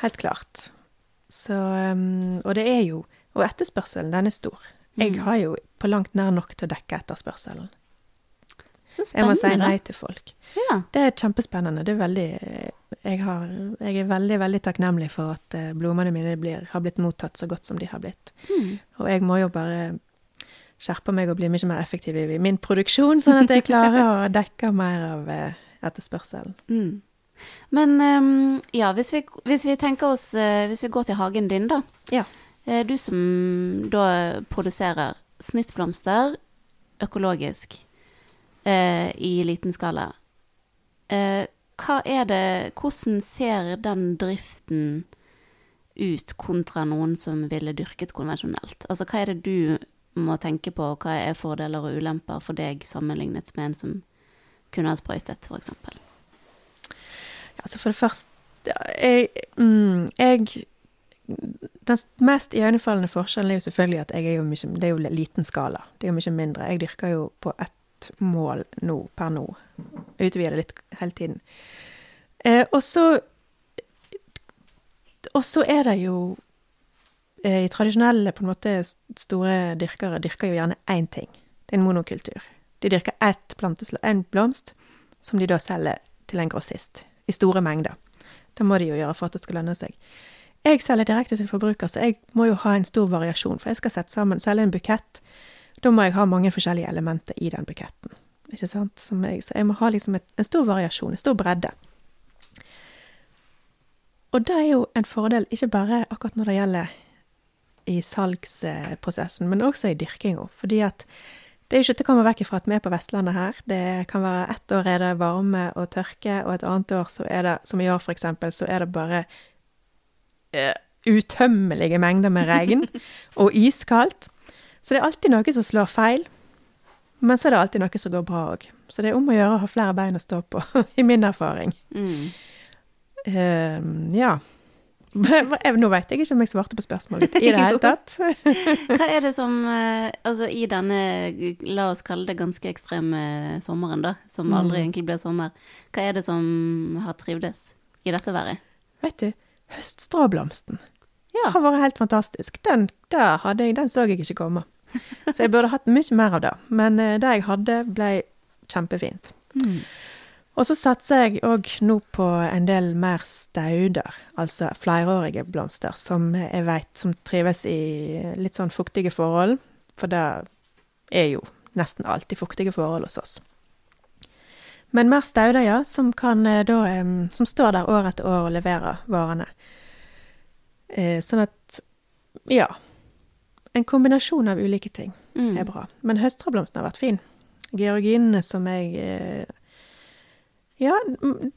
Helt klart. Så Og det er jo Og etterspørselen, den er stor. Jeg Mm. har jo på langt nær nok til å dekke etterspørselen. Så Jeg må si nei til folk. Ja. Det er kjempespennende. Det er veldig Jeg, har, jeg er veldig, veldig takknemlig for at eh, blomstene mine blir, har blitt mottatt så godt som de har blitt. Mm. Og jeg må jo bare skjerpe meg og bli mye mer effektiv i min produksjon, sånn at jeg klarer å (laughs) dekke mer av eh, etterspørselen. Mm. Men ehm, ja, hvis vi, hvis vi tenker oss eh, Hvis vi går til hagen din, da. Ja. Du som da produserer snittblomster økologisk eh, i liten skala. Eh, hva er det Hvordan ser den driften ut kontra noen som ville dyrket konvensjonelt? Altså hva er det du må tenke på, og hva er fordeler og ulemper for deg sammenlignet med en som kunne ha sprøytet, f.eks.? Altså for det første jeg, mm, jeg Den mest iøynefallende forskjellen er jo selvfølgelig at jeg er jo mye Det er jo liten skala. Det er jo mye mindre. Jeg dyrker jo på ett mål nå, per nå. Utvider det litt hele tiden. Eh, og så Og så er det jo eh, tradisjonelle på en måte store dyrkere dyrker jo gjerne én ting. Det er en monokultur. De dyrker ett planteslag, en blomst, som de da selger til en grossist i store mengder. Det må de jo gjøre for at det skal lønne seg. Jeg selger direkte til forbruker, så jeg må jo ha en stor variasjon. For jeg skal sette sammen, selge en bukett. Da må jeg ha mange forskjellige elementer i den buketten. Ikke sant? Jeg, så jeg må ha liksom et, en stor variasjon, en stor bredde. Og det er jo en fordel ikke bare akkurat når det gjelder i salgsprosessen, men også i dyrkinga. Fordi at det er jo ikke til å komme vekk ifra at vi er på Vestlandet her. Det kan være ett år er det varme og tørke, og et annet år så er det, som i år eksempel, så er det bare utømmelige mengder med regn (laughs) og iskaldt. Så det er alltid noe som slår feil. Men så er det alltid noe som går bra òg. Så det er om å gjøre å ha flere bein å stå på, (laughs) i min erfaring. Mm. Eh, ja. (laughs) Nå veit jeg ikke om jeg svarte på spørsmålet i det hele tatt. Hva er det som eh, Altså, i denne, la oss kalle det ganske ekstreme sommeren, da, som Mm. aldri egentlig blir sommer, hva er det som har trivdes i dette været? Vet du, høststråblomsten Ja. har vært helt fantastisk. Den, jeg, den så jeg ikke komme. Så jeg burde hatt mye mer av det. Men eh, det jeg hadde, ble kjempefint. Mm. Og så satser jeg òg nå på en del mer stauder, altså flerårige blomster, som jeg vet som trives i litt sånn fuktige forhold. For det er jo nesten alltid fuktige forhold hos oss. Men mer stauder, ja, som kan eh, da Som står der år etter år og leverer varene. Eh, sånn at ja. En kombinasjon av ulike ting Mm. er bra. Men høstrablomsten har vært fin. Georginene som jeg eh, Ja,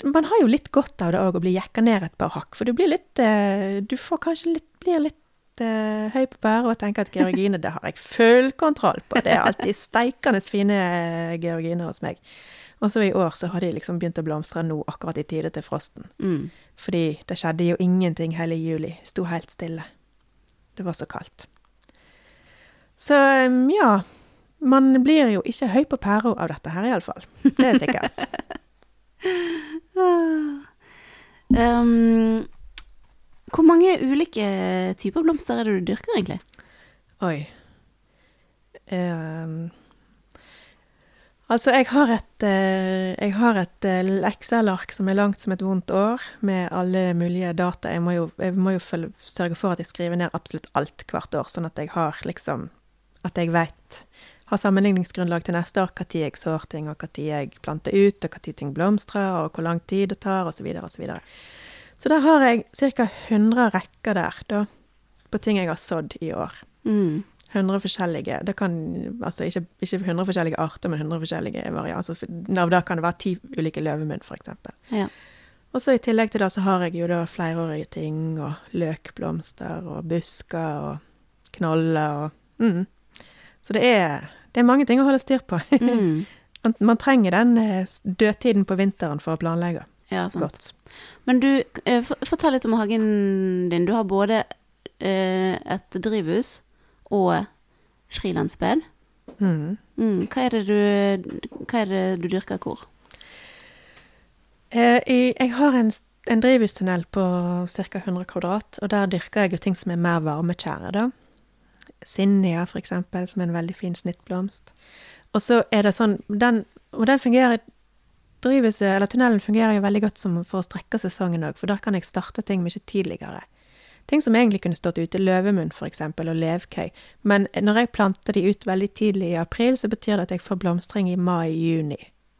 man har jo litt godt av det òg, å bli jekka ned et par hakk. For du blir litt Du får kanskje litt Blir litt uh, høy på pæra og tenker at georgine, det har jeg full kontroll på. Det er alltid steikende fine georginer hos meg. Og så i år så har de liksom begynt å blomstre nå, akkurat i tide til frosten. Mm. Fordi det skjedde jo ingenting hele juli. Sto helt stille. Det var så kaldt. Så um, ja. Man blir jo ikke høy på pæra av dette her, iallfall. Det er sikkert. (laughs) Um, hvor mange ulike typer blomster er det du dyrker, egentlig? Oi. Um, altså, jeg har et, eh, jeg har et eh, Excel-ark som er langt som et vondt år, med alle mulige data. Jeg må jo, jeg må jo følge, sørge for at jeg skriver ned absolutt alt hvert år, sånn at jeg har liksom At jeg vet Har sammenligningsgrunnlag til neste år, når jeg sår ting, og når jeg planter ut, og når ting blomstrer, og hvor lang tid det tar, osv., osv. Så, videre. så der har jeg ca. 100 rekker der, da, på ting jeg har sådd i år. Mm. 100 forskjellige Det kan altså ikke, ikke 100 forskjellige arter, men 100 forskjellige varianter. Altså, av det kan det være ti ulike løvemunn, f.eks. Ja. Og så i tillegg til det så har jeg jo da flerårige ting, og løkblomster og busker og knoller og mm. Så det er, det er mange ting å holde styr på. Mm. (laughs) man, man trenger den eh, dødtiden på vinteren for å planlegge ja, sant. godt. Men du, eh, fortell litt om hagen din. Du har både eh, et drivhus og frilansspill. Mm. Mm. Hva, er du, hva er det du dyrker hvor? Eh, jeg har en, en drivhustunnel på ca. 100 kvadrat, og der dyrker jeg jo ting som er mer varmekjære, da. Sinnia, for eksempel, som er en veldig fin snittblomst. Og så er det sånn den, Og den fungerer Drivhuset, eller tunnelen, fungerer jo veldig godt som for å strekke sesongen òg, for der kan jeg starte ting mye tidligere. Ting som egentlig kunne stått ute, løvemunn eksempel, og levkøy. Men når jeg planter de ut veldig tidlig i april, så betyr det at jeg får blomstring i mai-juni.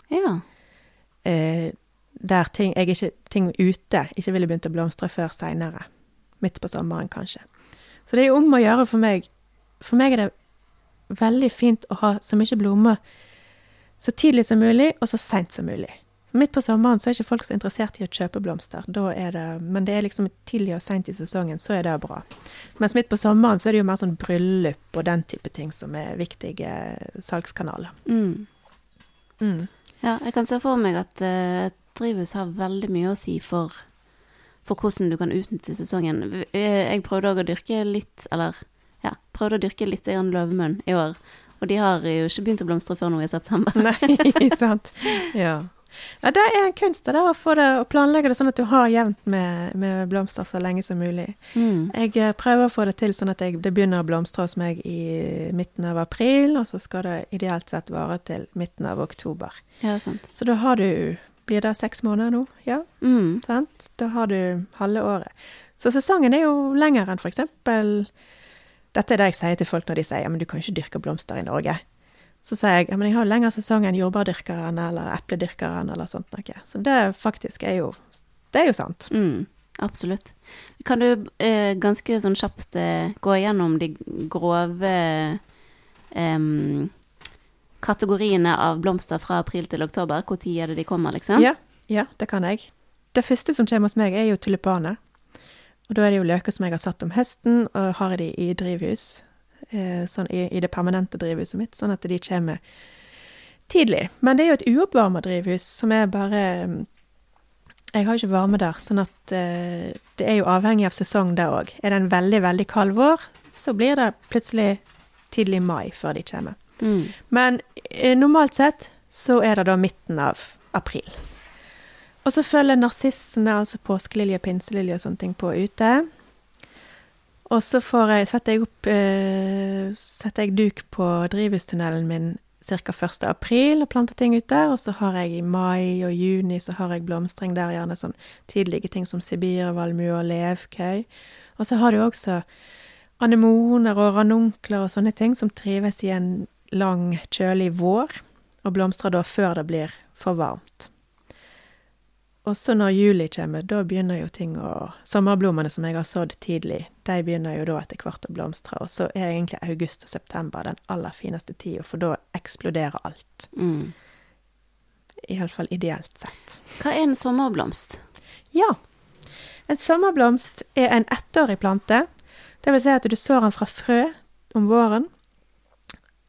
Ja. Eh, der ting, jeg ikke, ting ute ikke ville begynt å blomstre før seinere. Midt på sommeren, kanskje. Så det er jo om å gjøre for meg. For meg er det veldig fint å ha så mye blomster så tidlig som mulig, og så seint som mulig. Midt på sommeren så er ikke folk så interessert i å kjøpe blomster, er det, men det er liksom tidlig og seint i sesongen, så er det bra. Mens midt på sommeren så er det jo mer sånn bryllup og den type ting som er viktige salgskanaler. Mm. Mm. ja. Jeg kan se for meg at uh, drivhus har veldig mye å si for, for hvordan du kan utnytte sesongen. Eh, Jeg prøvde òg å dyrke litt, eller ja, prøvde å dyrke litt grann løvemunn i år. Og de har jo ikke begynt å blomstre før nå i september. Nei, (laughs) sant. (laughs) Ja. Ja, det er en kunst der, å få det, å planlegge det sånn at du har jevnt med, med blomster så lenge som mulig. Mm. Jeg eh, prøver å få det til sånn at jeg, det begynner å blomstre hos meg i midten av april, og så skal det ideelt sett vare til midten av oktober. Ja, sant. Så da har du Blir det seks måneder nå? Ja, Mm. sant? Da har du halve året. Så sesongen er jo lengre enn for eksempel Dette er det jeg sier til folk når de sier ja, men du kan ikke dyrke blomster i Norge. Så sier jeg ja, men jeg har lengre sesong enn jordbærdyrkeren eller epledyrkeren eller sånt noe. Så det faktisk er jo Det er jo sant. Mm, absolutt. Kan du eh, ganske sånn kjapt eh, gå igjennom de grove em, kategoriene av blomster fra april til oktober? Når er det de kommer, liksom? Ja, ja, det kan jeg. Det første som kommer hos meg, er jo tulipaner. Og da er det jo løker som jeg har satt om høsten, og har de i drivhus. Eh, sånn i, i det permanente drivhuset mitt, sånn at de kommer tidlig. Men det er jo et uoppvarma drivhus, som er bare Jeg har ikke varme der, sånn at eh, det er jo avhengig av sesong der òg. Er det en veldig, veldig kald vår, så blir det plutselig tidlig mai før de kommer. Mm. Men eh, normalt sett så er det da midten av april. Og så følger narsissene, altså påskelilje, pinselilje og sånne ting på ute. Og så jeg, setter jeg opp eh, setter jeg duk på drivhustunnelen min ca. 1. april og planter ting ut der. Og så har jeg i mai og juni så har jeg blomstring der, gjerne sånn tidlige ting som sibirvalmue og levkøy. Og så har du også anemoner og ranunkler og sånne ting som trives i en lang, kjølig vår, og blomstrer da før det blir for varmt. Og så når juli kommer, da begynner jo ting å Sommerblommene som jeg har sådd tidlig, de begynner jo da etter hvert å blomstre. Og så er egentlig august og september den aller fineste tida, for da eksploderer alt. Mm. Iallfall ideelt sett. Hva er en sommerblomst? Ja. En sommerblomst er en ettårig plante. Det vil si at du sår den fra frø om våren,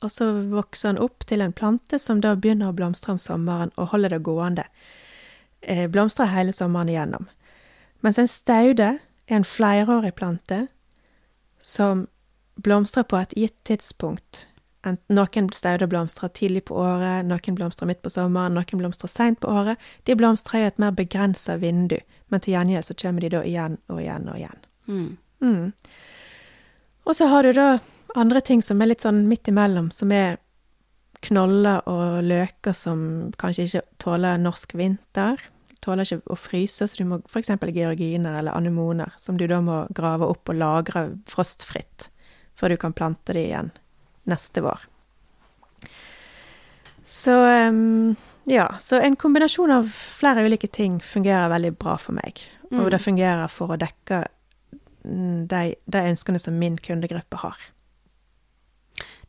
og så vokser den opp til en plante som da begynner å blomstre om sommeren og holder det gående. Eh, blomstrer hele sommeren igjennom. Mens en staude en flerårig plante som blomstrer på et gitt tidspunkt. Noen stauder blomstrer tidlig på året, noen blomstrer midt på sommeren, noen blomstrer seint på året. De blomstrer i et mer begrensa vindu, men til gjengjeld så kommer de da igjen og igjen og igjen. Mm. Mm. Og så har du da andre ting som er litt sånn midt imellom, som er knoller og løker som kanskje ikke tåler norsk vinter. Tåler ikke å fryse, så du må eksempel georginer eller anemoner, som du da må grave opp og lagre frostfritt, før du kan plante de igjen neste vår. Så em, ja, så en kombinasjon av flere ulike ting fungerer veldig bra for meg. Mm. Og det fungerer for å dekke mm, de, de ønskene som min kundegruppe har.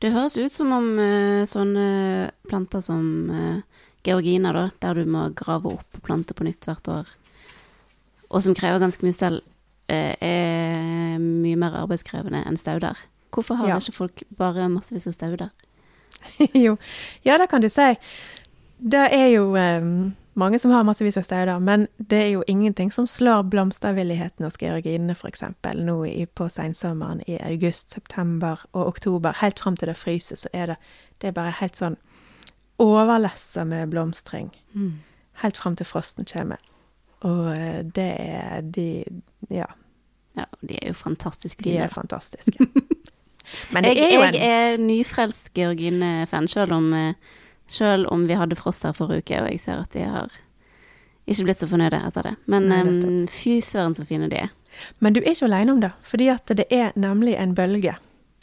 Det høres ut som om eh, sånne planter som georginer, da, der du må grave opp og plante på nytt hvert år, og som krever ganske mye stell, eh, er mye mer arbeidskrevende enn stauder. Hvorfor har Ja. ikke folk bare massevis av stauder? (laughs) jo, ja, det kan du si. Det er jo um, mange som har massevis av stauder, men det er jo ingenting som slår blomstervilligheten hos georginene, f.eks. nå i, på sensommeren i august, september og oktober. Helt fram til det fryser, så er det, det er bare helt sånn overlessa med blomstring. Helt fram til frosten kommer. Og eh, det er de Ja, Ja, de er jo fantastisk de fine. er fantastiske. (laughs) Men det jeg, er jo en jeg er nyfrelst Georgine-fan, selv om, eh, selv om vi hadde frost her forrige uke, og jeg ser at de har ikke blitt så fornøyde etter det. Men Nei, em, fy søren så fine de er. Men du er ikke alene om det, fordi at det er nemlig en bølge.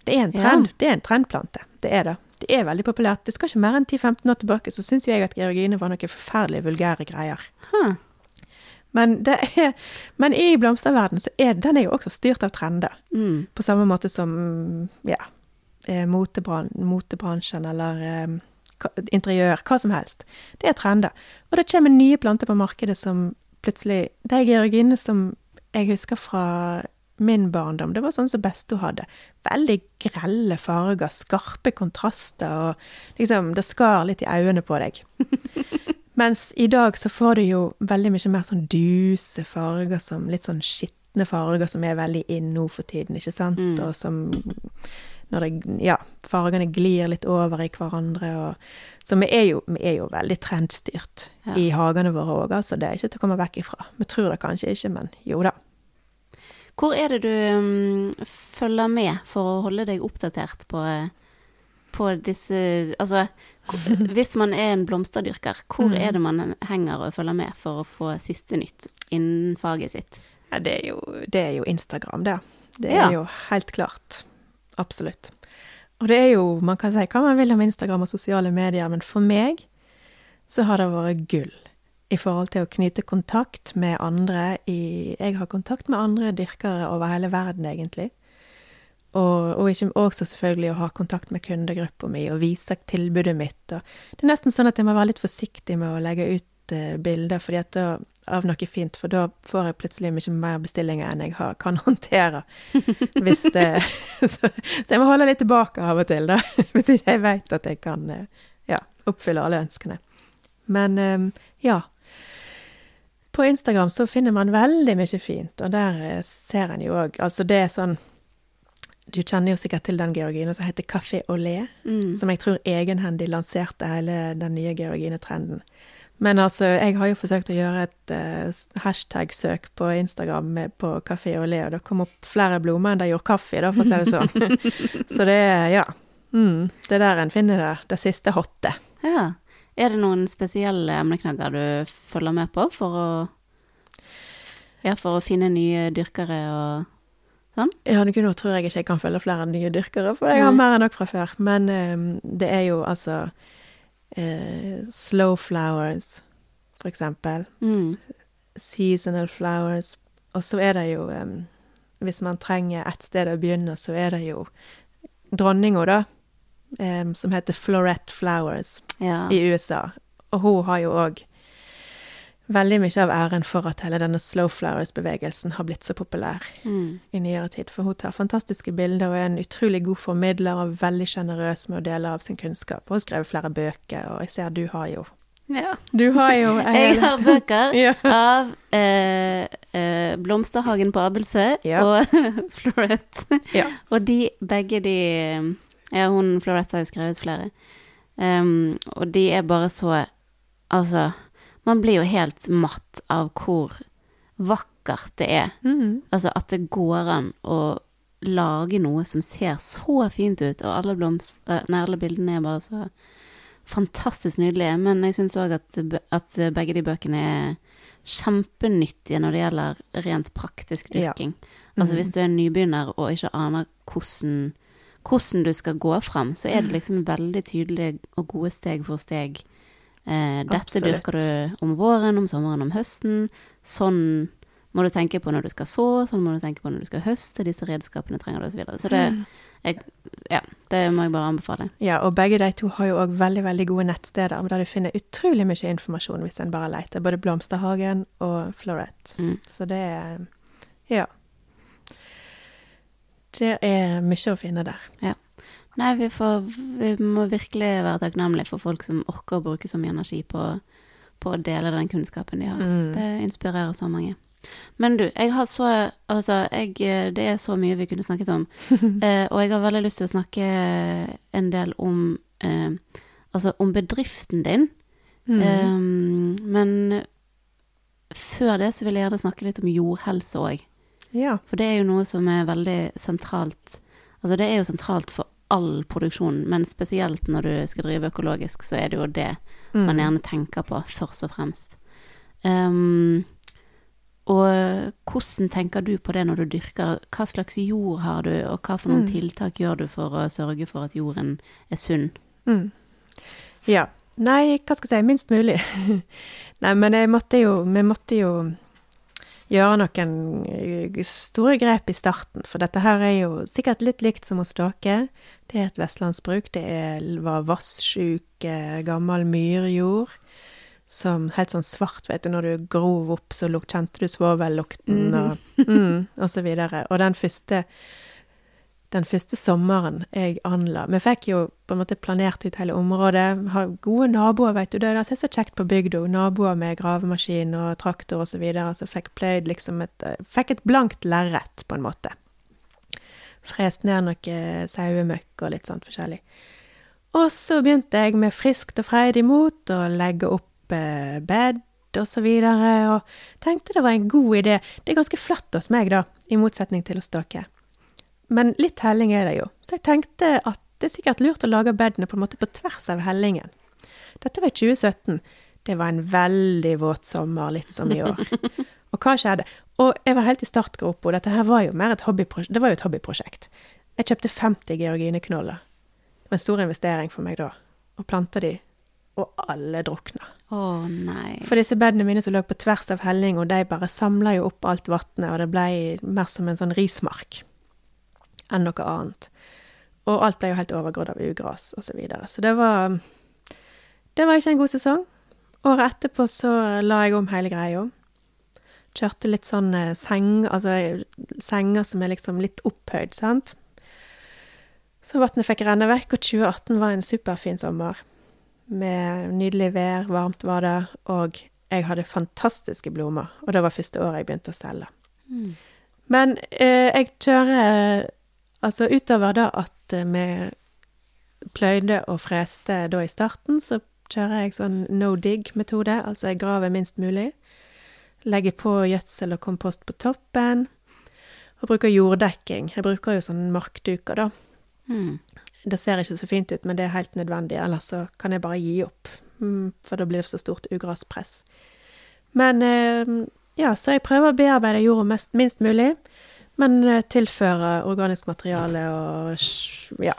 Det er en Ja. trend. Det er en trendplante. Det er det. Det er veldig populært. Det skal ikke mer enn 10-15 år tilbake, så syns jeg at georgine var noen forferdelig vulgære greier. Huh. Men, det er, men i blomsterverdenen så er den er jo også styrt av trender. Mm. På samme måte som ja, eh, motebran, motebransjen eller eh, interiør, hva som helst. Det er trender. Og det kommer nye planter på markedet som plutselig De georginene som jeg husker fra min barndom, det var sånn som besto hadde. Veldig grelle farger, skarpe kontraster, og liksom Det skar litt i øynene på deg. (laughs) Mens i dag så får du jo veldig mye mer sånn duse farger, som litt sånn skitne farger som er veldig inn nå for tiden, ikke sant? Mm. Og som når det, ja, fargene glir litt over i hverandre. Og, så vi er, jo, vi er jo veldig trendstyrt Ja. i hagene våre òg, altså. Det er ikke til å komme vekk ifra. Vi tror det kanskje ikke, men jo da. Hvor er det du em, følger med for å holde deg oppdatert på, eh, på disse Altså, (laughs) hvis man er en blomsterdyrker, hvor Mm. er det man henger og følger med for å få siste nytt innen faget sitt? Ja, det, er jo, det er jo Instagram, det. Det Ja. er jo helt klart. Absolutt. Og det er jo, man kan si hva man vil om Instagram og sosiale medier, men for meg så har det vært gull i forhold til å knyte kontakt med andre i Jeg har kontakt med andre dyrkere over hele verden, egentlig. Og, og ikke, også selvfølgelig å ha kontakt med kundegruppa mi og vise tilbudet mitt. Og det er nesten sånn at jeg må være litt forsiktig med å legge ut eh, bilder fordi at da, av noe fint, for da får jeg plutselig mye mer bestillinger enn jeg har, kan (laughs) håndtere. Hvis det, (laughs) så, så jeg må holde litt tilbake av og til, da. (laughs) Hvis ikke jeg vet at jeg kan eh, ja, oppfylle alle ønskene. Men eh, ja. På Instagram så finner man veldig mye fint, og der eh, ser en jo òg Altså det er sånn Du kjenner jo sikkert til den georginen som heter Café Olé, Mm. som jeg tror egenhendig lanserte hele den nye georginetrenden. Men altså, jeg har jo forsøkt å gjøre et uh, hashtag-søk på Instagram med, på Café Olé, og det kom opp flere blomster enn det gjorde kaffe, da, for å si det sånn. (laughs) Så det er, ja. Mm, det er der en finner det, det siste hotte. Ja. Er det noen spesielle emneknagger du følger med på for å Ja, for å finne nye dyrkere og sånn? Ja, nå tror jeg ikke jeg kan følge flere nye dyrkere, for jeg har mer enn nok fra før. Men um, det er jo altså uh, slow flowers, for eksempel. mm. Seasonal flowers. Og så er det jo um, Hvis man trenger et sted å begynne, så er det jo dronninga, da. Eh, som heter Florette Flowers Ja. i USA. Og hun har jo òg veldig mye av æren for at hele denne slow flowers-bevegelsen har blitt så populær Mm. i nyere tid. For hun tar fantastiske bilder og er en utrolig god formidler og veldig sjenerøs med å dele av sin kunnskap. Og hun har skrevet flere bøker, og jeg ser du har jo ja. Du har jo Jeg har bøker (laughs) Ja. av eh, eh, Blomsterhagen på Abelsø Ja. og (laughs) Florette. Ja. Og de, begge de Ja, hun Floretta har jo skrevet flere. Um, og de er bare så Altså, man blir jo helt matt av hvor vakkert det er. Mm. Altså at det går an å lage noe som ser så fint ut, og alle blomster Nei, alle bildene er bare så fantastisk nydelige. Men jeg syns òg at, at begge de bøkene er kjempenyttige når det gjelder rent praktisk Ja. Mm. Altså hvis du er nybegynner og ikke aner hvordan, hvordan du skal gå fram, så er det liksom veldig tydelige og gode steg for steg. Eh, dette Absolutt. dyrker du om våren, om sommeren, om høsten. Sånn må du tenke på når du skal så, sånn må du tenke på når du skal høste, disse redskapene trenger du, osv. Så, videre. så det, jeg, ja, det må jeg bare anbefale. Ja, og begge de to har jo òg veldig veldig gode nettsteder der du finner utrolig mye informasjon hvis en bare leter. Både Blomsterhagen og Florette. Mm. Så det er Ja. Det er mye å finne der. Nei, vi, får, vi må virkelig være takknemlige for folk som orker å bruke så mye energi på, på å dele den kunnskapen de har. Mm. Det inspirerer så mange. Men du, jeg har så Altså, jeg, det er så mye vi kunne snakket om. (laughs) eh, og jeg har veldig lyst til å snakke en del om eh, Altså om bedriften din. Mm. Eh, men før det så vil jeg gjerne snakke litt om jordhelse òg. Ja. For det er jo noe som er veldig sentralt Altså det er jo sentralt for all produksjon, men spesielt når du skal drive økologisk, så er det jo det Mm. man gjerne tenker på først og fremst. Um, og hvordan tenker du på det når du dyrker? Hva slags jord har du, og hva for noen Mm. tiltak gjør du for å sørge for at jorden er sunn? Mm. Ja. Nei, hva skal jeg si, minst mulig. (laughs) Nei, men måtte jo, vi måtte jo gjøre noen eh, store grep i starten, for dette her er jo sikkert litt likt som hos dere. Det er et vestlandsbruk, det er, var vassjuk, eh, gammel myrjord, som helt sånn svart, vet du, når du grov opp, så kjente du svovellukten og, (laughs) mm, og så videre. Og den første den første sommeren jeg anla Vi fikk jo på en måte planert ut hele området. Har gode naboer, vet du. Det er så kjekt på bygda. Naboer med gravemaskin og traktor og så videre. Så fikk pløyd liksom et Fikk et blankt lerret, på en måte. Frest ned noe sauemøkk og litt sånt forskjellig. Og så begynte jeg med friskt og freidig mot å legge opp eh, bed og så videre, og tenkte det var en god idé. Det er ganske flatt hos meg, da, i motsetning til hos dere. Men litt helling er det jo, så jeg tenkte at det er sikkert lurt å lage bedene på en måte på tvers av hellingen. Dette var i 2017. Det var en veldig våt sommer, litt som i år. (laughs) Og hva skjedde? Og jeg var helt i startgropa, dette her var jo mer et hobbyprosjekt. Det var jo et hobbyprosjekt. Jeg kjøpte 50 georgineknoller. Det var en stor investering for meg da. Og planta de, og alle drukna. Å nei. For disse bedene mine som lå på tvers av helling, og de bare samla jo opp alt vannet, og det ble mer som en sånn rismark enn noe annet. Og alt ble jo helt overgrodd av ugras og så videre. Så det var Det var ikke en god sesong. Året etterpå så la jeg om hele greia. Kjørte litt sånn eh, seng, altså senger som er liksom litt opphøyd, sant. Så vannet fikk renne vekk, og 2018 var en superfin sommer. Med nydelig vær, varmt var det, og jeg hadde fantastiske blomster. Og det var første året jeg begynte å selge. Mm. Men eh, jeg kjører Altså utover da at eh, vi pløyde og freste da i starten, så kjører jeg sånn no dig-metode. Altså jeg graver minst mulig. Legger på gjødsel og kompost på toppen. Og bruker jorddekking. Jeg bruker jo sånn markduker, da. Mm. Det ser ikke så fint ut, men det er helt nødvendig, ellers så kan jeg bare gi opp. Mm, For da blir det så stort ugraspress. Men eh, ja, så jeg prøver å bearbeide jorda mest, minst mulig, men eh, tilføre organisk materiale og ja,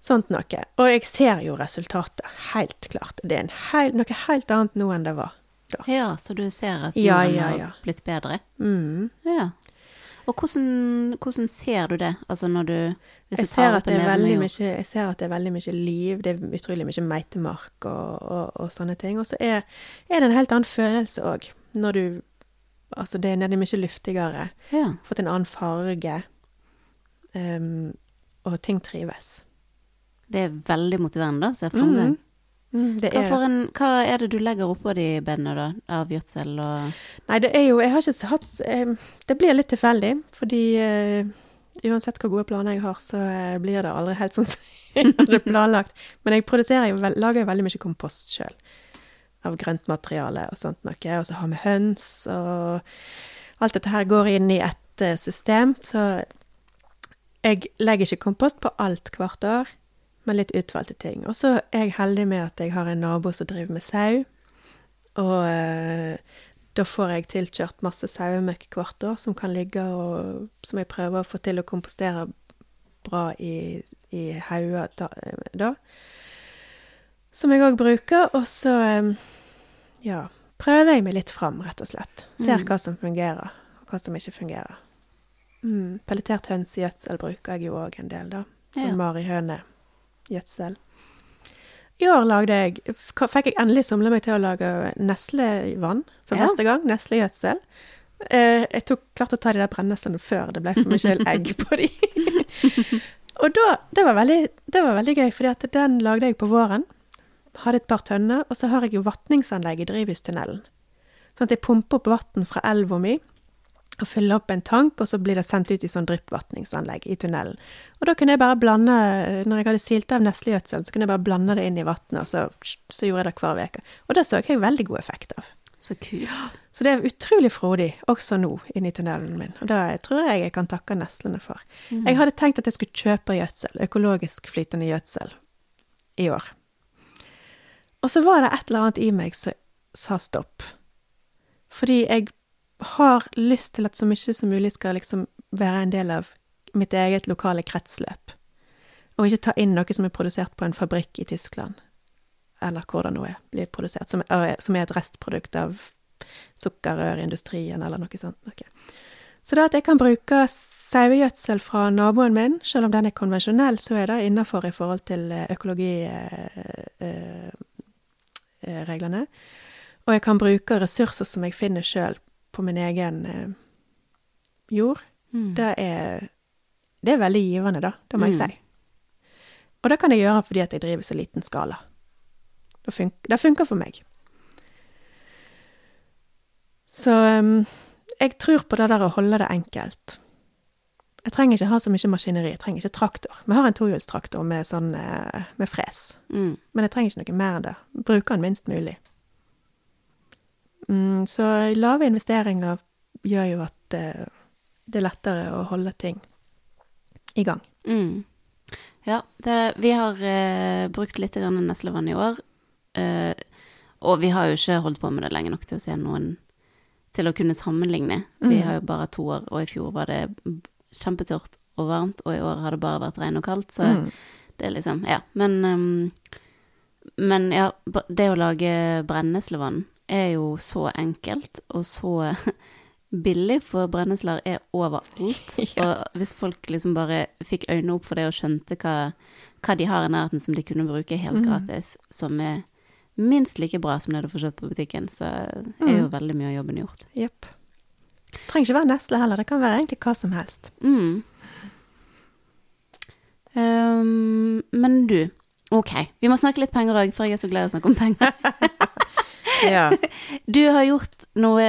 sånt noe. Og jeg ser jo resultatet, helt klart. Det er en hel, noe helt annet nå enn det var. da. Ja, så du ser at Ja, ja, ja, har blitt bedre? Mm. Ja. Og hvordan, hvordan ser du det? Altså når du Hvis Jeg du ser, at det er veldig mye, jeg ser at det er veldig mye liv, det er utrolig mye meitemark og, og, og sånne ting. Og så er, er det en helt annen følelse òg, når du Altså, det er mye luftigere, Ja. fått en annen farge, Um, og ting trives. Det er veldig motiverende. Ser jeg til. Mhm. Mm, det Hva, er en, hva er det du legger oppå de bedene, da? Av gjødsel og Nei, det er jo Jeg har ikke hatt eh, Det blir litt tilfeldig, fordi eh, uansett hvor gode planer jeg har, så eh, blir det aldri helt sånn som (laughs) jeg hadde planlagt. Men jeg produserer jo lager veldig mye kompost sjøl. Av grøntmateriale og sånt noe. Og så har vi høns, og alt dette her går inn i ett eh, system. Så jeg legger ikke kompost på alt hvert år, men litt utvalgte ting. Og så er jeg heldig med at jeg har en nabo som driver med sau. Og eh, da får jeg tilkjørt masse sauemøkk hvert år som kan ligge og Som jeg prøver å få til å kompostere bra i, i hauger da, da. Som jeg òg bruker. Og så ja, prøver jeg meg litt fram, rett og slett. Ser Mm. hva som fungerer, og hva som ikke fungerer. Mm. Pelletert hønsegjødsel bruker jeg jo òg en del, da. Som Ja. Marihønegjødsel. I år lagde jeg, fikk jeg endelig somle meg til å lage neslevann for Ja. første gang. Neslegjødsel. Eh, jeg tok klart å ta de der brenneslene før det ble for mye egg (laughs) på de. (laughs) og da, det var, veldig, det var veldig gøy, for den lagde jeg på våren. Hadde et par tønner, og så har jeg jo vatningsanlegg i drivhustunnelen. Sånn at jeg pumper opp vann fra elva mi, og fyller opp en tank, og så blir det sendt ut i sånn dryppvatningsanlegg i tunnelen. Og da kunne jeg bare blande, når jeg hadde silt av neslegjødselen, så kunne jeg bare blande det inn i vannet, og så, så gjorde jeg det hver uke. Og det så jeg veldig god effekt av. Så kult. Så det er utrolig frodig, også nå, inni tunnelen min. Og det tror jeg jeg kan takke neslene for. Jeg hadde tenkt at jeg skulle kjøpe gjødsel, økologisk flytende gjødsel, i år. Og så var det et eller annet i meg som sa stopp. Fordi jeg har lyst til at så mye som mulig skal liksom være en del av mitt eget lokale kretsløp. Og ikke ta inn noe som er produsert på en fabrikk i Tyskland. Eller hvor det nå blir produsert. Som er, som er et restprodukt av sukkerrørindustrien, eller noe sånt. Noe. Så det at jeg kan bruke sauegjødsel fra naboen min, selv om den er konvensjonell, så er det innafor i forhold til økologireglene. Og jeg kan bruke ressurser som jeg finner sjøl på min egen eh, jord. Mm. Det er, det er veldig givende, da. Det må jeg Mm. si. Og det kan jeg gjøre fordi at jeg driver så liten skala. Det, funker, det funker for meg. Så um, jeg tror på det der å holde det enkelt. Jeg trenger ikke ha så mye maskineri. Jeg trenger ikke traktor. Vi har en tohjulstraktor med, sånn, eh, med fres, Mm. men jeg trenger ikke noe mer enn det. Bruker den minst mulig. Mm, så lave investeringer gjør jo at eh, det er lettere å holde ting i gang. Mm. Ja, det, vi har eh, brukt litt neslevann i år. eh, og vi har jo ikke holdt på med det lenge nok til å se noen Til å kunne sammenligne. Vi Mm. har jo bare to år, og i fjor var det kjempetørt og varmt, og i år har det bare vært regn og kaldt, så Mm. det er liksom Ja. Men, um, men ja, det å lage brenneslevann er jo så enkelt, og så (laughs) billig, for brennesler er overalt. (laughs) Ja. Og hvis folk liksom bare fikk øynene opp for det og skjønte hva, hva de har i nærheten som de kunne bruke helt Mm. gratis, som er minst like bra som det du får kjøpt på butikken, så er Mm. jo veldig mye av jobben gjort. Jepp. Trenger ikke være nesle heller, det kan være egentlig hva som helst. Mm. Um, men du, ok, vi må snakke litt penger òg, for jeg er så glad i å snakke om penger. (laughs) Ja. (laughs) Du har gjort noe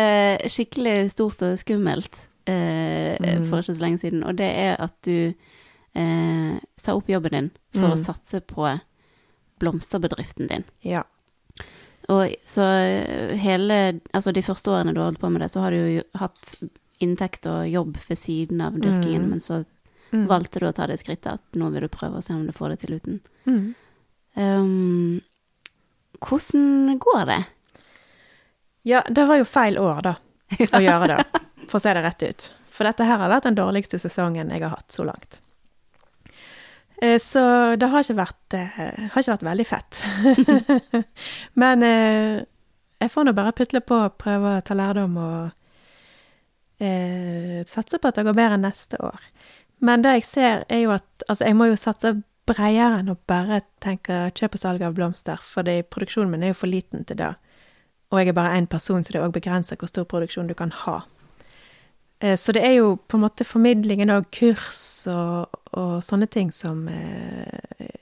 skikkelig stort og skummelt uh, Mm. for ikke så lenge siden, og det er at du uh, sa opp jobben din for Mm. å satse på blomsterbedriften din. ja. Og så eh, hele Altså de første årene du holdt på med det, så har du jo hatt inntekt og jobb ved siden av dyrkingen, Mm. men så Mm. valgte du å ta det skrittet at nå vil du prøve å se om du får det til uten. Mm. Um, hvordan går det? Ja, det var jo feil år, da, (laughs) å gjøre det, for å se det rett ut. For dette her har vært den dårligste sesongen jeg har hatt så langt. Eh, Så det har ikke vært, eh, har ikke vært veldig fett. (laughs) Men eh, jeg får nå bare putle på og prøve å ta lærdom og eh, satse på at det går bedre neste år. Men det jeg ser, er jo at altså, jeg må jo satse bredere enn å bare tenke kjøp og salg av blomster, for produksjonen min er jo for liten til det. Og jeg er bare én person, så det er òg begrensa hvor stor produksjon du kan ha. Eh, Så det er jo på en måte formidlingen av kurs og, og sånne ting som eh,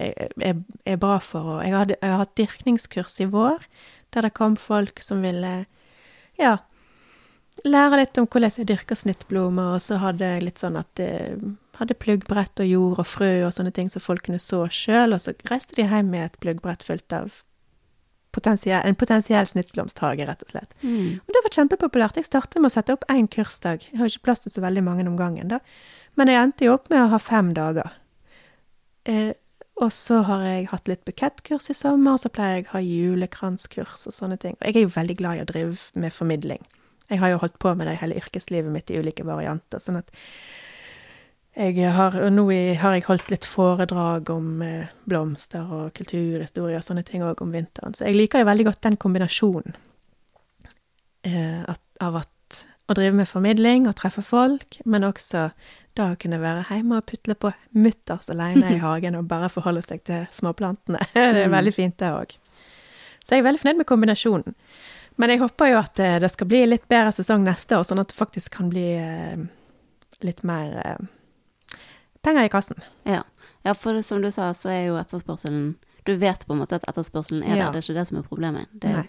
er, er- er bra for. Og jeg, jeg har hatt dyrkningskurs i vår, der det kom folk som ville ja, lære litt om hvordan jeg dyrker snittblomer, og så hadde jeg litt sånn at eh, hadde pluggbrett og jord og frø og sånne ting som folk kunne så sjøl, og så reiste de hjem med et pluggbrett fullt av potensiell, en potensiell snittblomsthage, rett og slett. Mm. Og det var kjempepopulært. Jeg startet med å sette opp én kursdag. Jeg har ikke plass til så veldig mange om gangen, da. Men jeg endte jo opp med å ha fem dager. Eh, og så har jeg hatt litt bukettkurs i sommer, og så pleier jeg å ha julekranskurs og sånne ting. Og jeg er jo veldig glad i å drive med formidling. Jeg har jo holdt på med det hele yrkeslivet mitt i ulike varianter, sånn at Jeg har, og nå har jeg holdt litt foredrag om eh, blomster og kulturhistorie og sånne ting òg om vinteren. Så jeg liker jo veldig godt den kombinasjonen eh, at, av at å drive med formidling og treffe folk, men også da å kunne være hjemme og putle på mutters aleine i (laughs) hagen og bare forholde seg til småplantene. (laughs) det er Mm. veldig fint, det òg. Så jeg er veldig fornøyd med kombinasjonen. Men jeg håper jo at eh, det skal bli litt bedre sesong neste år, sånn at det faktisk kan bli eh, litt mer eh, penger i kassen. Ja. ja, for som du sa, så er jo etterspørselen Du vet på en måte at etterspørselen er Ja. der, det er ikke det som er problemet. Det er Nei.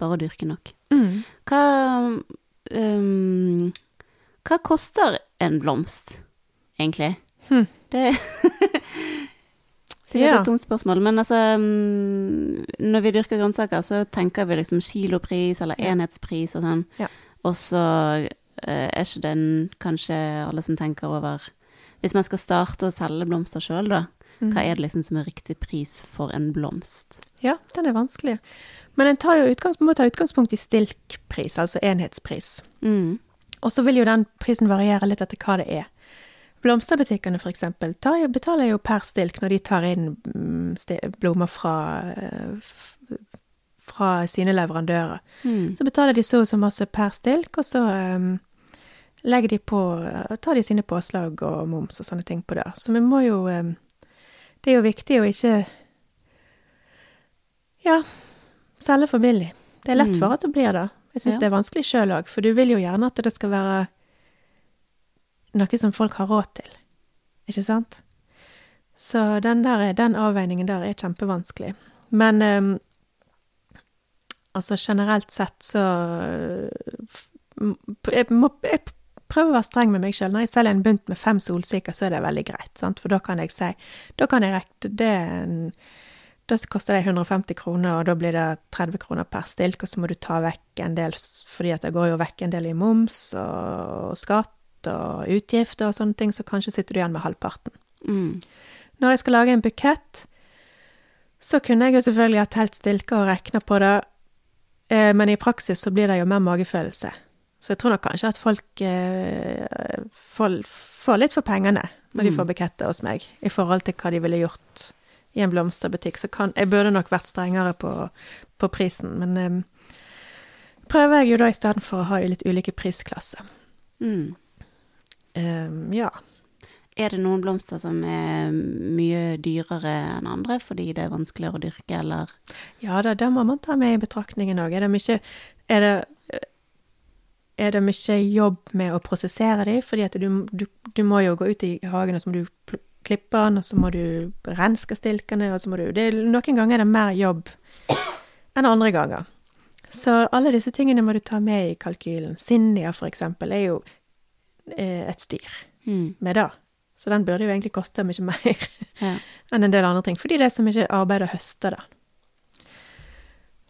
bare å dyrke nok. Mm. Hva um, Hva koster en blomst, egentlig? Hm. Det (laughs) Sikkert Ja. et dumt spørsmål, men altså um, Når vi dyrker grønnsaker, så tenker vi liksom kilopris eller enhetspris og sånn. Ja. Og så eh, er ikke den kanskje alle som tenker over Hvis man skal starte å selge blomster sjøl, da, Mm. hva er det liksom som er riktig pris for en blomst? Ja, den er vanskelig. Men en tar jo utgangs, må ta utgangspunkt i stilkpris, altså enhetspris. Mm. Og så vil jo den prisen variere litt etter hva det er. Blomsterbutikkene eksempel betaler jo per stilk når de tar inn mm, blomster fra, eh, fra sine leverandører. Mm. Så betaler de så og så masse per stilk, og så eh, legger de på eh, Tar de sine påslag og moms og sånne ting på det. Så vi må jo eh, Det er jo viktig å ikke Ja, selge for billig. Det er lett Mm. for at det blir det. Jeg syns Ja. det er vanskelig sjøl òg, for du vil jo gjerne at det skal være noe som folk har råd til. Ikke sant? Så den, der, den avveiningen der er kjempevanskelig. Men um, altså generelt sett så jeg, må, jeg prøver å være streng med meg sjøl. Når jeg selger en bunt med fem solsikker, så er det veldig greit. Sant? For da kan jeg si Da kan jeg rekke det Da koster det 150 kroner, og da blir det 30 kroner per stilk, og så må du ta vekk en del, fordi at det går jo vekk en del i moms og skatt og utgifter og sånne ting, så kanskje sitter du igjen med halvparten. Mm. Når jeg skal lage en bukett, så kunne jeg jo selvfølgelig ha telt stilker og regna på det, eh, men i praksis så blir det jo mer magefølelse. Så jeg tror nok kanskje at folk eh, får, får litt for pengene når de Mm. får buketter hos meg, i forhold til hva de ville gjort i en blomsterbutikk. Så kan, jeg burde nok vært strengere på, på prisen, men eh, prøver jeg jo da i stedet for å ha litt ulike prisklasser. Mm. Eh, ja. Er det noen blomster som er mye dyrere enn andre fordi det er vanskeligere å dyrke, eller Ja da, det må man ta med i betraktningen òg. Er det mye er det, er det mye jobb med å prosessere dem, Fordi at du, du, du må jo gå ut i hagen, og så må du klippe den, og så må du renske stilkene, og så må du det, Noen ganger er det mer jobb enn andre ganger. Så alle disse tingene må du ta med i kalkylen. Sinja, for eksempel, er jo eh, et styr mm. med det. Så den burde jo egentlig koste mye mer Ja. (laughs) enn en del andre ting, fordi det er så mye arbeid å høste da.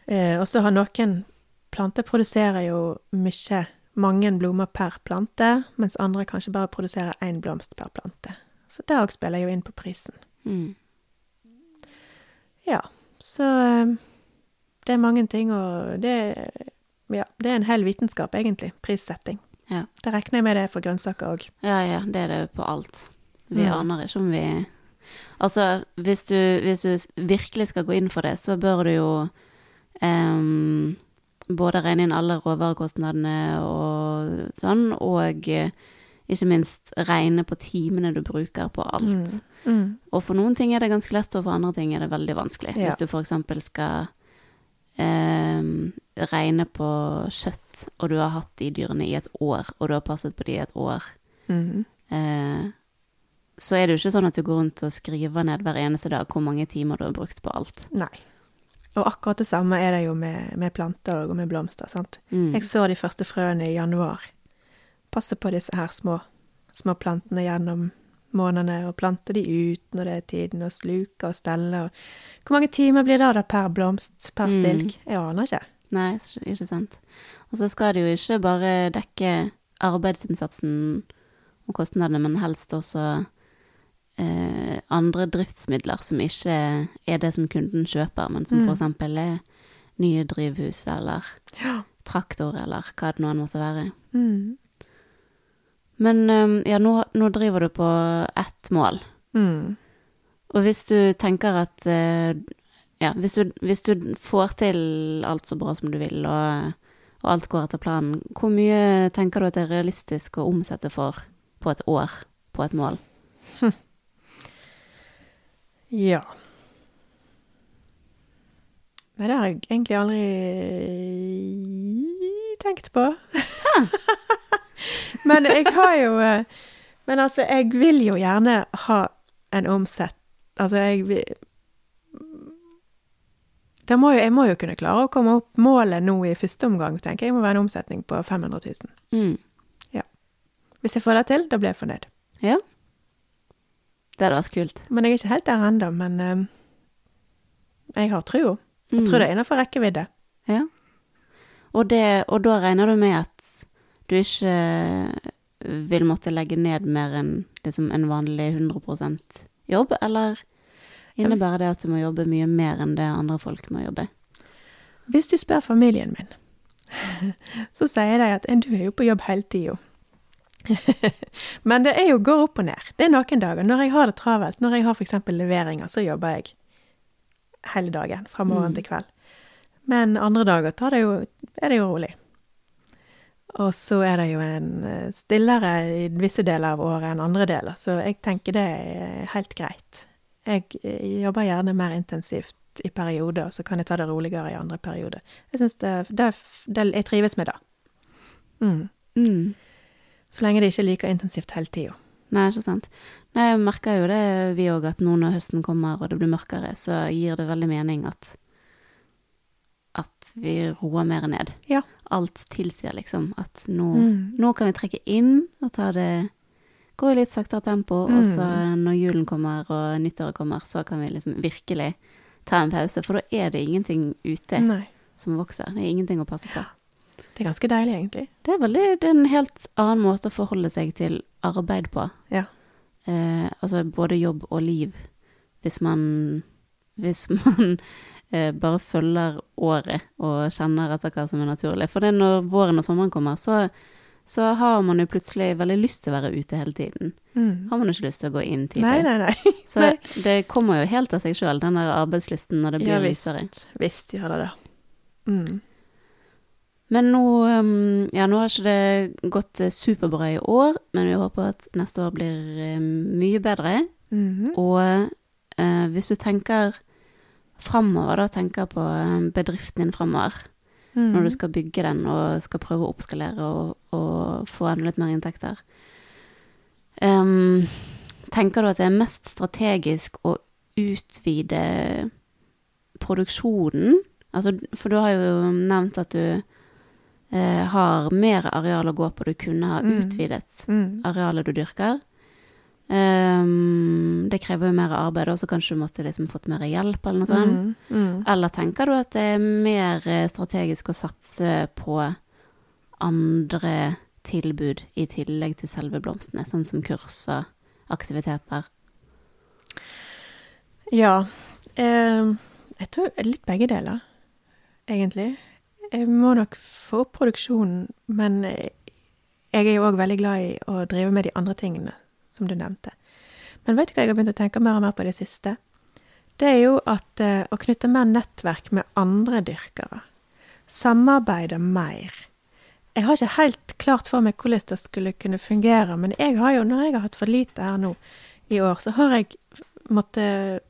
Eh, og så har noen planter produserer jo mye, mange blomster per plante, mens andre kanskje bare produserer én blomst per plante. Så det òg spiller jo inn på prisen. Mm. Ja, så eh, det er mange ting, og det, ja, det er en hel vitenskap, egentlig, prissetting. Ja. Det regner jeg med det for grønnsaker òg. ja, ja, det er det på alt. Vi ja. aner ikke om vi Altså, hvis du, hvis du virkelig skal gå inn for det, så bør du jo em, både regne inn alle råvarekostnadene og sånn, og eh, ikke minst regne på timene du bruker på alt. Mm. Mm. Og for noen ting er det ganske lett, og for andre ting er det veldig vanskelig. Ja. Hvis du eksempel skal eh, regne på kjøtt, og du har hatt de dyrene i et år, og du har passet på de i et år, Mm. eh, så er det jo ikke sånn at du går rundt og skriver ned hver eneste dag hvor mange timer du har brukt på alt. Nei. Og akkurat det samme er det jo med, med planter og med blomster. sant? Mm. Jeg så de første frøene i januar. Passe på disse her små, små plantene gjennom månedene, og plante de ut når det er tiden, og sluke og stelle. Og Hvor mange timer blir det da per blomst, per Mm. stilk? Jeg aner ikke. Nei, ikke sant. Og så skal det jo ikke bare dekke arbeidsinnsatsen og kostnadene, men helst også eh, andre driftsmidler som ikke er det som kunden kjøper, men som Mm. for eksempel er nye drivhus eller Ja. traktor eller hva det nå enn måtte være. Mm. Men um, ja, nå, nå driver du på ett mål. Mm. Og hvis du tenker at eh, Ja, hvis du, hvis du får til alt så bra som du vil, og, og alt går etter planen, hvor mye tenker du at det er realistisk å omsette for på et år på et mål? Ja. Nei, det har jeg egentlig aldri tenkt på. (laughs) men jeg har jo eh, Men altså, jeg vil jo gjerne ha en omsett... Altså, jeg vil da må jo, Jeg må jo kunne klare å komme opp målet nå i første omgang, tenker jeg. Jeg må være en omsetning på 500 000. Mm. Hvis jeg får det til, da blir jeg fornøyd. Ja. Det hadde vært kult. Men jeg er ikke helt der ennå. Men eh, jeg har trua. Jeg Mm. tror det er innenfor rekkevidde. Ja. Og, det, og da regner du med at du ikke vil måtte legge ned mer enn liksom en vanlig 100% jobb, eller innebærer det at du må jobbe mye mer enn det andre folk må jobbe? Hvis du spør familien min, (laughs) så sier de at du er jo på jobb hele tida. (laughs) Men det er jo går opp og ned. Det er noen dager. Når jeg har det travelt, når jeg har f.eks. leveringer, så jobber jeg hele dagen fra morgen Mm. til kveld. Men andre dager tar det jo, er det jo rolig. Og så er det jo en eh, stillere i visse deler av året enn andre deler, så jeg tenker det er helt greit. Jeg eh, jobber gjerne mer intensivt i perioder, og så kan jeg ta det roligere i andre perioder. Jeg det, det, det Jeg trives med det. Mm. Mm. Så lenge det ikke er like intensivt hele tida. Nei, ikke sant. Nei, jeg merker jo det, vi òg, at nå når høsten kommer og det blir mørkere, så gir det veldig mening at at vi roer mer ned. Ja. Alt tilsier liksom at nå, Mm. nå kan vi trekke inn og ta det Gå i litt saktere tempo, og så Mm. når julen kommer og nyttåret kommer, så kan vi liksom virkelig ta en pause, for da er det ingenting ute Nei. som vokser. Det er ingenting å passe på. Det er ganske deilig, egentlig. Det er, veldig, det er en helt annen måte å forholde seg til arbeid på. Ja. Eh, altså både jobb og liv. Hvis man Hvis man (laughs) eh, bare følger året og kjenner etter hva som er naturlig. For det når våren og sommeren kommer, så, så har man jo plutselig veldig lyst til å være ute hele tiden. Mm. Har man jo ikke lyst til å gå inn tidlig. Nei, nei, nei. (laughs) Så nei. det kommer jo helt av seg sjøl, den der arbeidslysten når det blir Ja visst. lysere. Visst gjør det det. Mm. Men nå, um, ja, nå har ikke det gått eh, superbra i år, men vi håper at neste år blir eh, mye bedre. Mhm. Og eh, hvis du tenker framover, da, tenker på eh, bedriften din framover, Mm. når du skal bygge den og skal prøve å oppskalere og, og få enda litt mer inntekter. Um, tenker du at det er mest strategisk å utvide produksjonen? Altså, for du har jo nevnt at du eh, har mer areal å gå på. Du kunne ha Mm. utvidet Mm. arealet du dyrker. Um, det krever jo mer arbeid, og så kanskje du måtte liksom fått mer hjelp, eller noe sånt. Mm. Mm. Eller tenker du at det er mer eh, strategisk å satse på andre tilbud i tillegg til selve blomstene, sånn som kurs og aktiviteter? Ja. Eh, jeg tror litt begge deler, egentlig. Jeg må nok få opp produksjonen, men eh, jeg er jo òg veldig glad i å drive med de andre tingene, som du nevnte. Men vet du hva jeg har begynt å tenke mer og mer på det siste? Det er jo at eh, å knytte mer nettverk med andre dyrkere. Samarbeide mer. Jeg har ikke helt klart for meg hvordan det skulle kunne fungere, men jeg har jo, når jeg har hatt for lite her nå i år, så har jeg måttet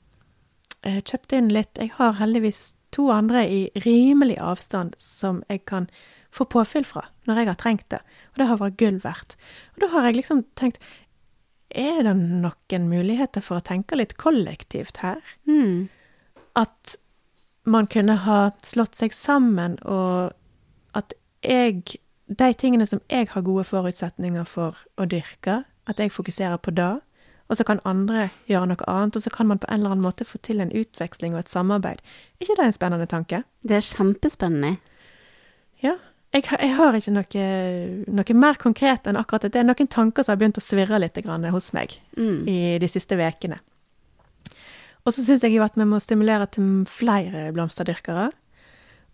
eh, kjøpt inn litt. Jeg har heldigvis to andre i rimelig avstand som jeg kan få påfyll fra når jeg har trengt det. Og det har vært gull verdt. Og da har jeg liksom tenkt Er det noen muligheter for å tenke litt kollektivt her? Mm. At man kunne ha slått seg sammen, og at jeg De tingene som jeg har gode forutsetninger for å dyrke, at jeg fokuserer på det. Og så kan andre gjøre noe annet, og så kan man på en eller annen måte få til en utveksling og et samarbeid. Er ikke det en spennende tanke? Det er kjempespennende. Ja. Jeg, jeg har ikke noe, noe mer konkret enn akkurat det. Det er noen tanker som har begynt å svirre litt grann hos meg Mm. i de siste ukene. Og så syns jeg jo at vi må stimulere til flere blomsterdyrkere.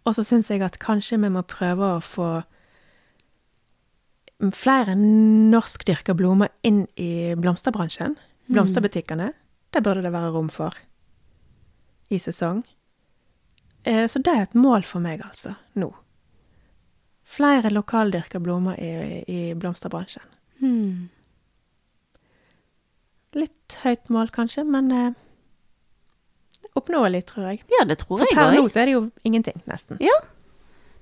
Og så syns jeg at kanskje vi må prøve å få flere norskdyrka blomster inn i blomsterbransjen. Blomsterbutikkene. Det burde det være rom for i sesong. Eh, Så det er et mål for meg, altså, nå. Flere lokaldyrka blomster i, i blomsterbransjen. Hmm. Litt høyt mål, kanskje, men eh, oppnåelig, tror jeg. Ja, det tror jeg jeg per nå òg. så er det jo ingenting, nesten. Ja.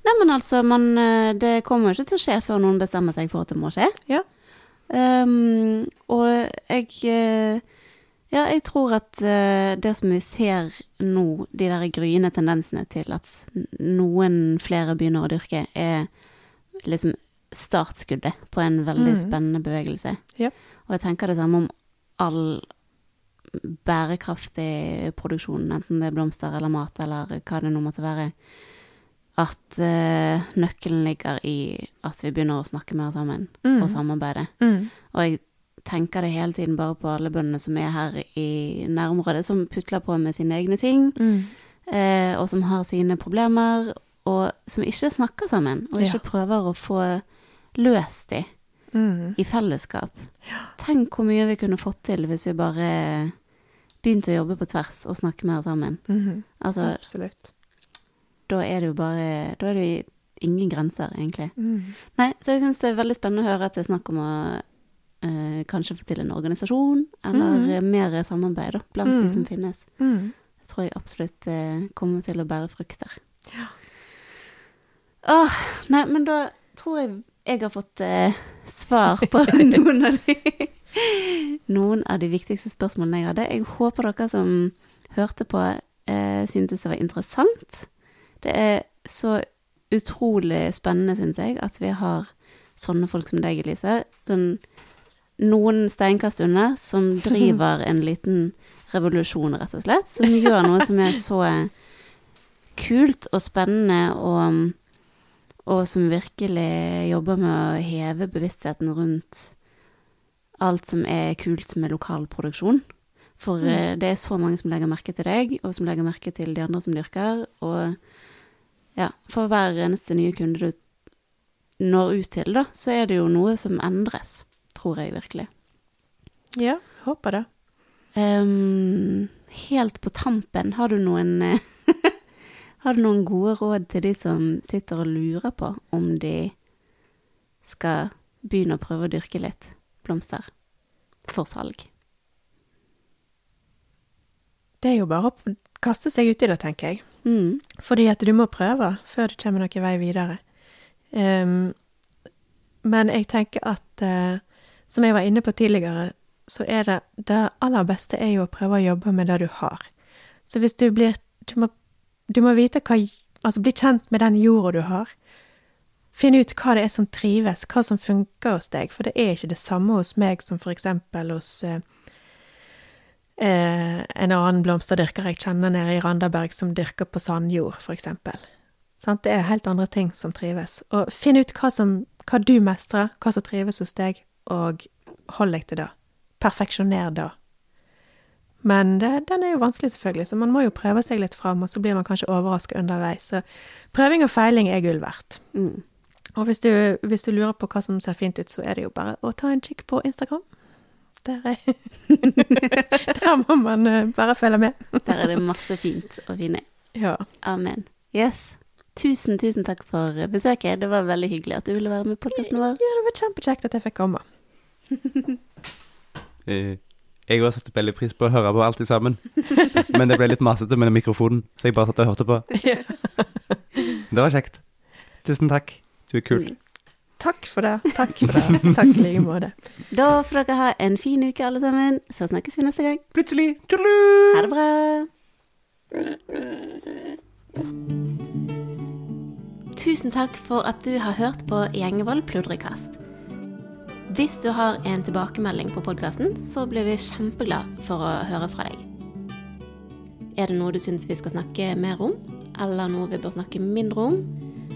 Neimen altså, man, eh, det kommer jo ikke til å skje før noen bestemmer seg for at det må skje. Ja. Ehm, og jeg eh, Ja, jeg tror at eh, det som vi ser nå, de der gryende tendensene til at noen flere begynner å dyrke, er liksom startskuddet på en veldig Mm. spennende bevegelse. Ja. Og jeg tenker det samme om all bærekraftig produksjon, enten det er blomster eller mat eller hva det nå måtte være. At uh, nøkkelen ligger i at vi begynner å snakke mer sammen Mm. og samarbeide. Mm. Og jeg tenker det hele tiden bare på alle bøndene som er her i nærområdet, som putler på med sine egne ting, Mm. uh, og som har sine problemer, og som ikke snakker sammen, og ikke Ja. prøver å få løst de Mm. i fellesskap. Tenk hvor mye vi kunne fått til hvis vi bare begynte å jobbe på tvers og snakke mer sammen. -hmm. Altså, Absolutt. Da er det jo bare Da er det jo ingen grenser, egentlig. Mm. Nei, så jeg syns det er veldig spennende å høre at det er snakk om å eh, kanskje få til en organisasjon, eller eh, mer samarbeid da, blant mm. de som finnes. Mm. Det tror jeg absolutt eh, kommer til å bære frukter. Åh, nei, men da tror jeg jeg har fått eh, svar på (laughs) noen av de noen av de viktigste spørsmålene jeg hadde. Jeg håper dere som hørte på, eh, syntes det var interessant. Det er så utrolig spennende, syns jeg, at vi har sånne folk som deg, Elise. Sånn, noen steinkast unna, som (laughs) driver en liten revolusjon, rett og slett. Som gjør noe som er så kult og spennende, og, og som virkelig jobber med å heve bevisstheten rundt alt som er kult med lokal produksjon. For Mm. eh, det er så mange som legger merke til deg, og som legger merke til de andre som dyrker. Og ja, for hver eneste nye kunde du når ut til, da, så er det jo noe som endres. Tror jeg virkelig. Ja, håper det. Um, helt på tampen, har du noen eh, (laughs) Har du noen gode råd til de som sitter og lurer på om de skal begynne å prøve å dyrke litt blomster for salg? Det er jo bare å kaste seg uti det, tenker jeg. Mm. Fordi at du må prøve før du kommer noen vei videre. Um, men jeg tenker at, uh, som jeg var inne på tidligere, så er det det aller beste er jo å prøve å jobbe med det du har. Så hvis du blir Du må, du må vite hva Altså bli kjent med den jorda du har. Finn ut hva det er som trives, hva som funker hos deg, for det er ikke det samme hos meg som for eksempel hos eh, eh, en annen blomsterdyrker jeg kjenner nede i Randaberg som dyrker på sandjord, for eksempel. Sant? Det er helt andre ting som trives. Og finn ut hva, som, hva du mestrer, hva som trives hos deg, og hold deg til det. Perfeksjoner det. Men det, den er jo vanskelig, selvfølgelig, så man må jo prøve seg litt fram, og så blir man kanskje overraska underveis. Så prøving og feiling er gull verdt. Mm. Og hvis du, hvis du lurer på hva som ser fint ut, så er det jo bare å ta en kikk på Instagram. Der, er, (laughs) Der må man eh, bare følge med. Der er det masse fint å finne. Ja. Amen. Yes. Tusen, tusen takk for besøket. Det var veldig hyggelig at du ville være med på podkasten vår. ja, det var kjempekjekt at jeg fikk komme. (laughs) Eh, Jeg òg satte veldig pris på å høre på alt sammen. (laughs) Men det ble litt masete med den mikrofonen, så jeg bare satt og hørte på. Det var kjekt. Tusen takk. Du er kul. Takk for det. Takk for det. Takk i like måte. Da får dere ha en fin uke, alle sammen. Så snakkes vi neste gang. Plutselig. Tudelu! Ha det bra. Tusen takk for at du har hørt på Gjengevold pludrekast. Hvis du har en tilbakemelding på podkasten, så blir vi kjempeglad for å høre fra deg. Er det noe du syns vi skal snakke mer om, eller noe vi bør snakke mindre om,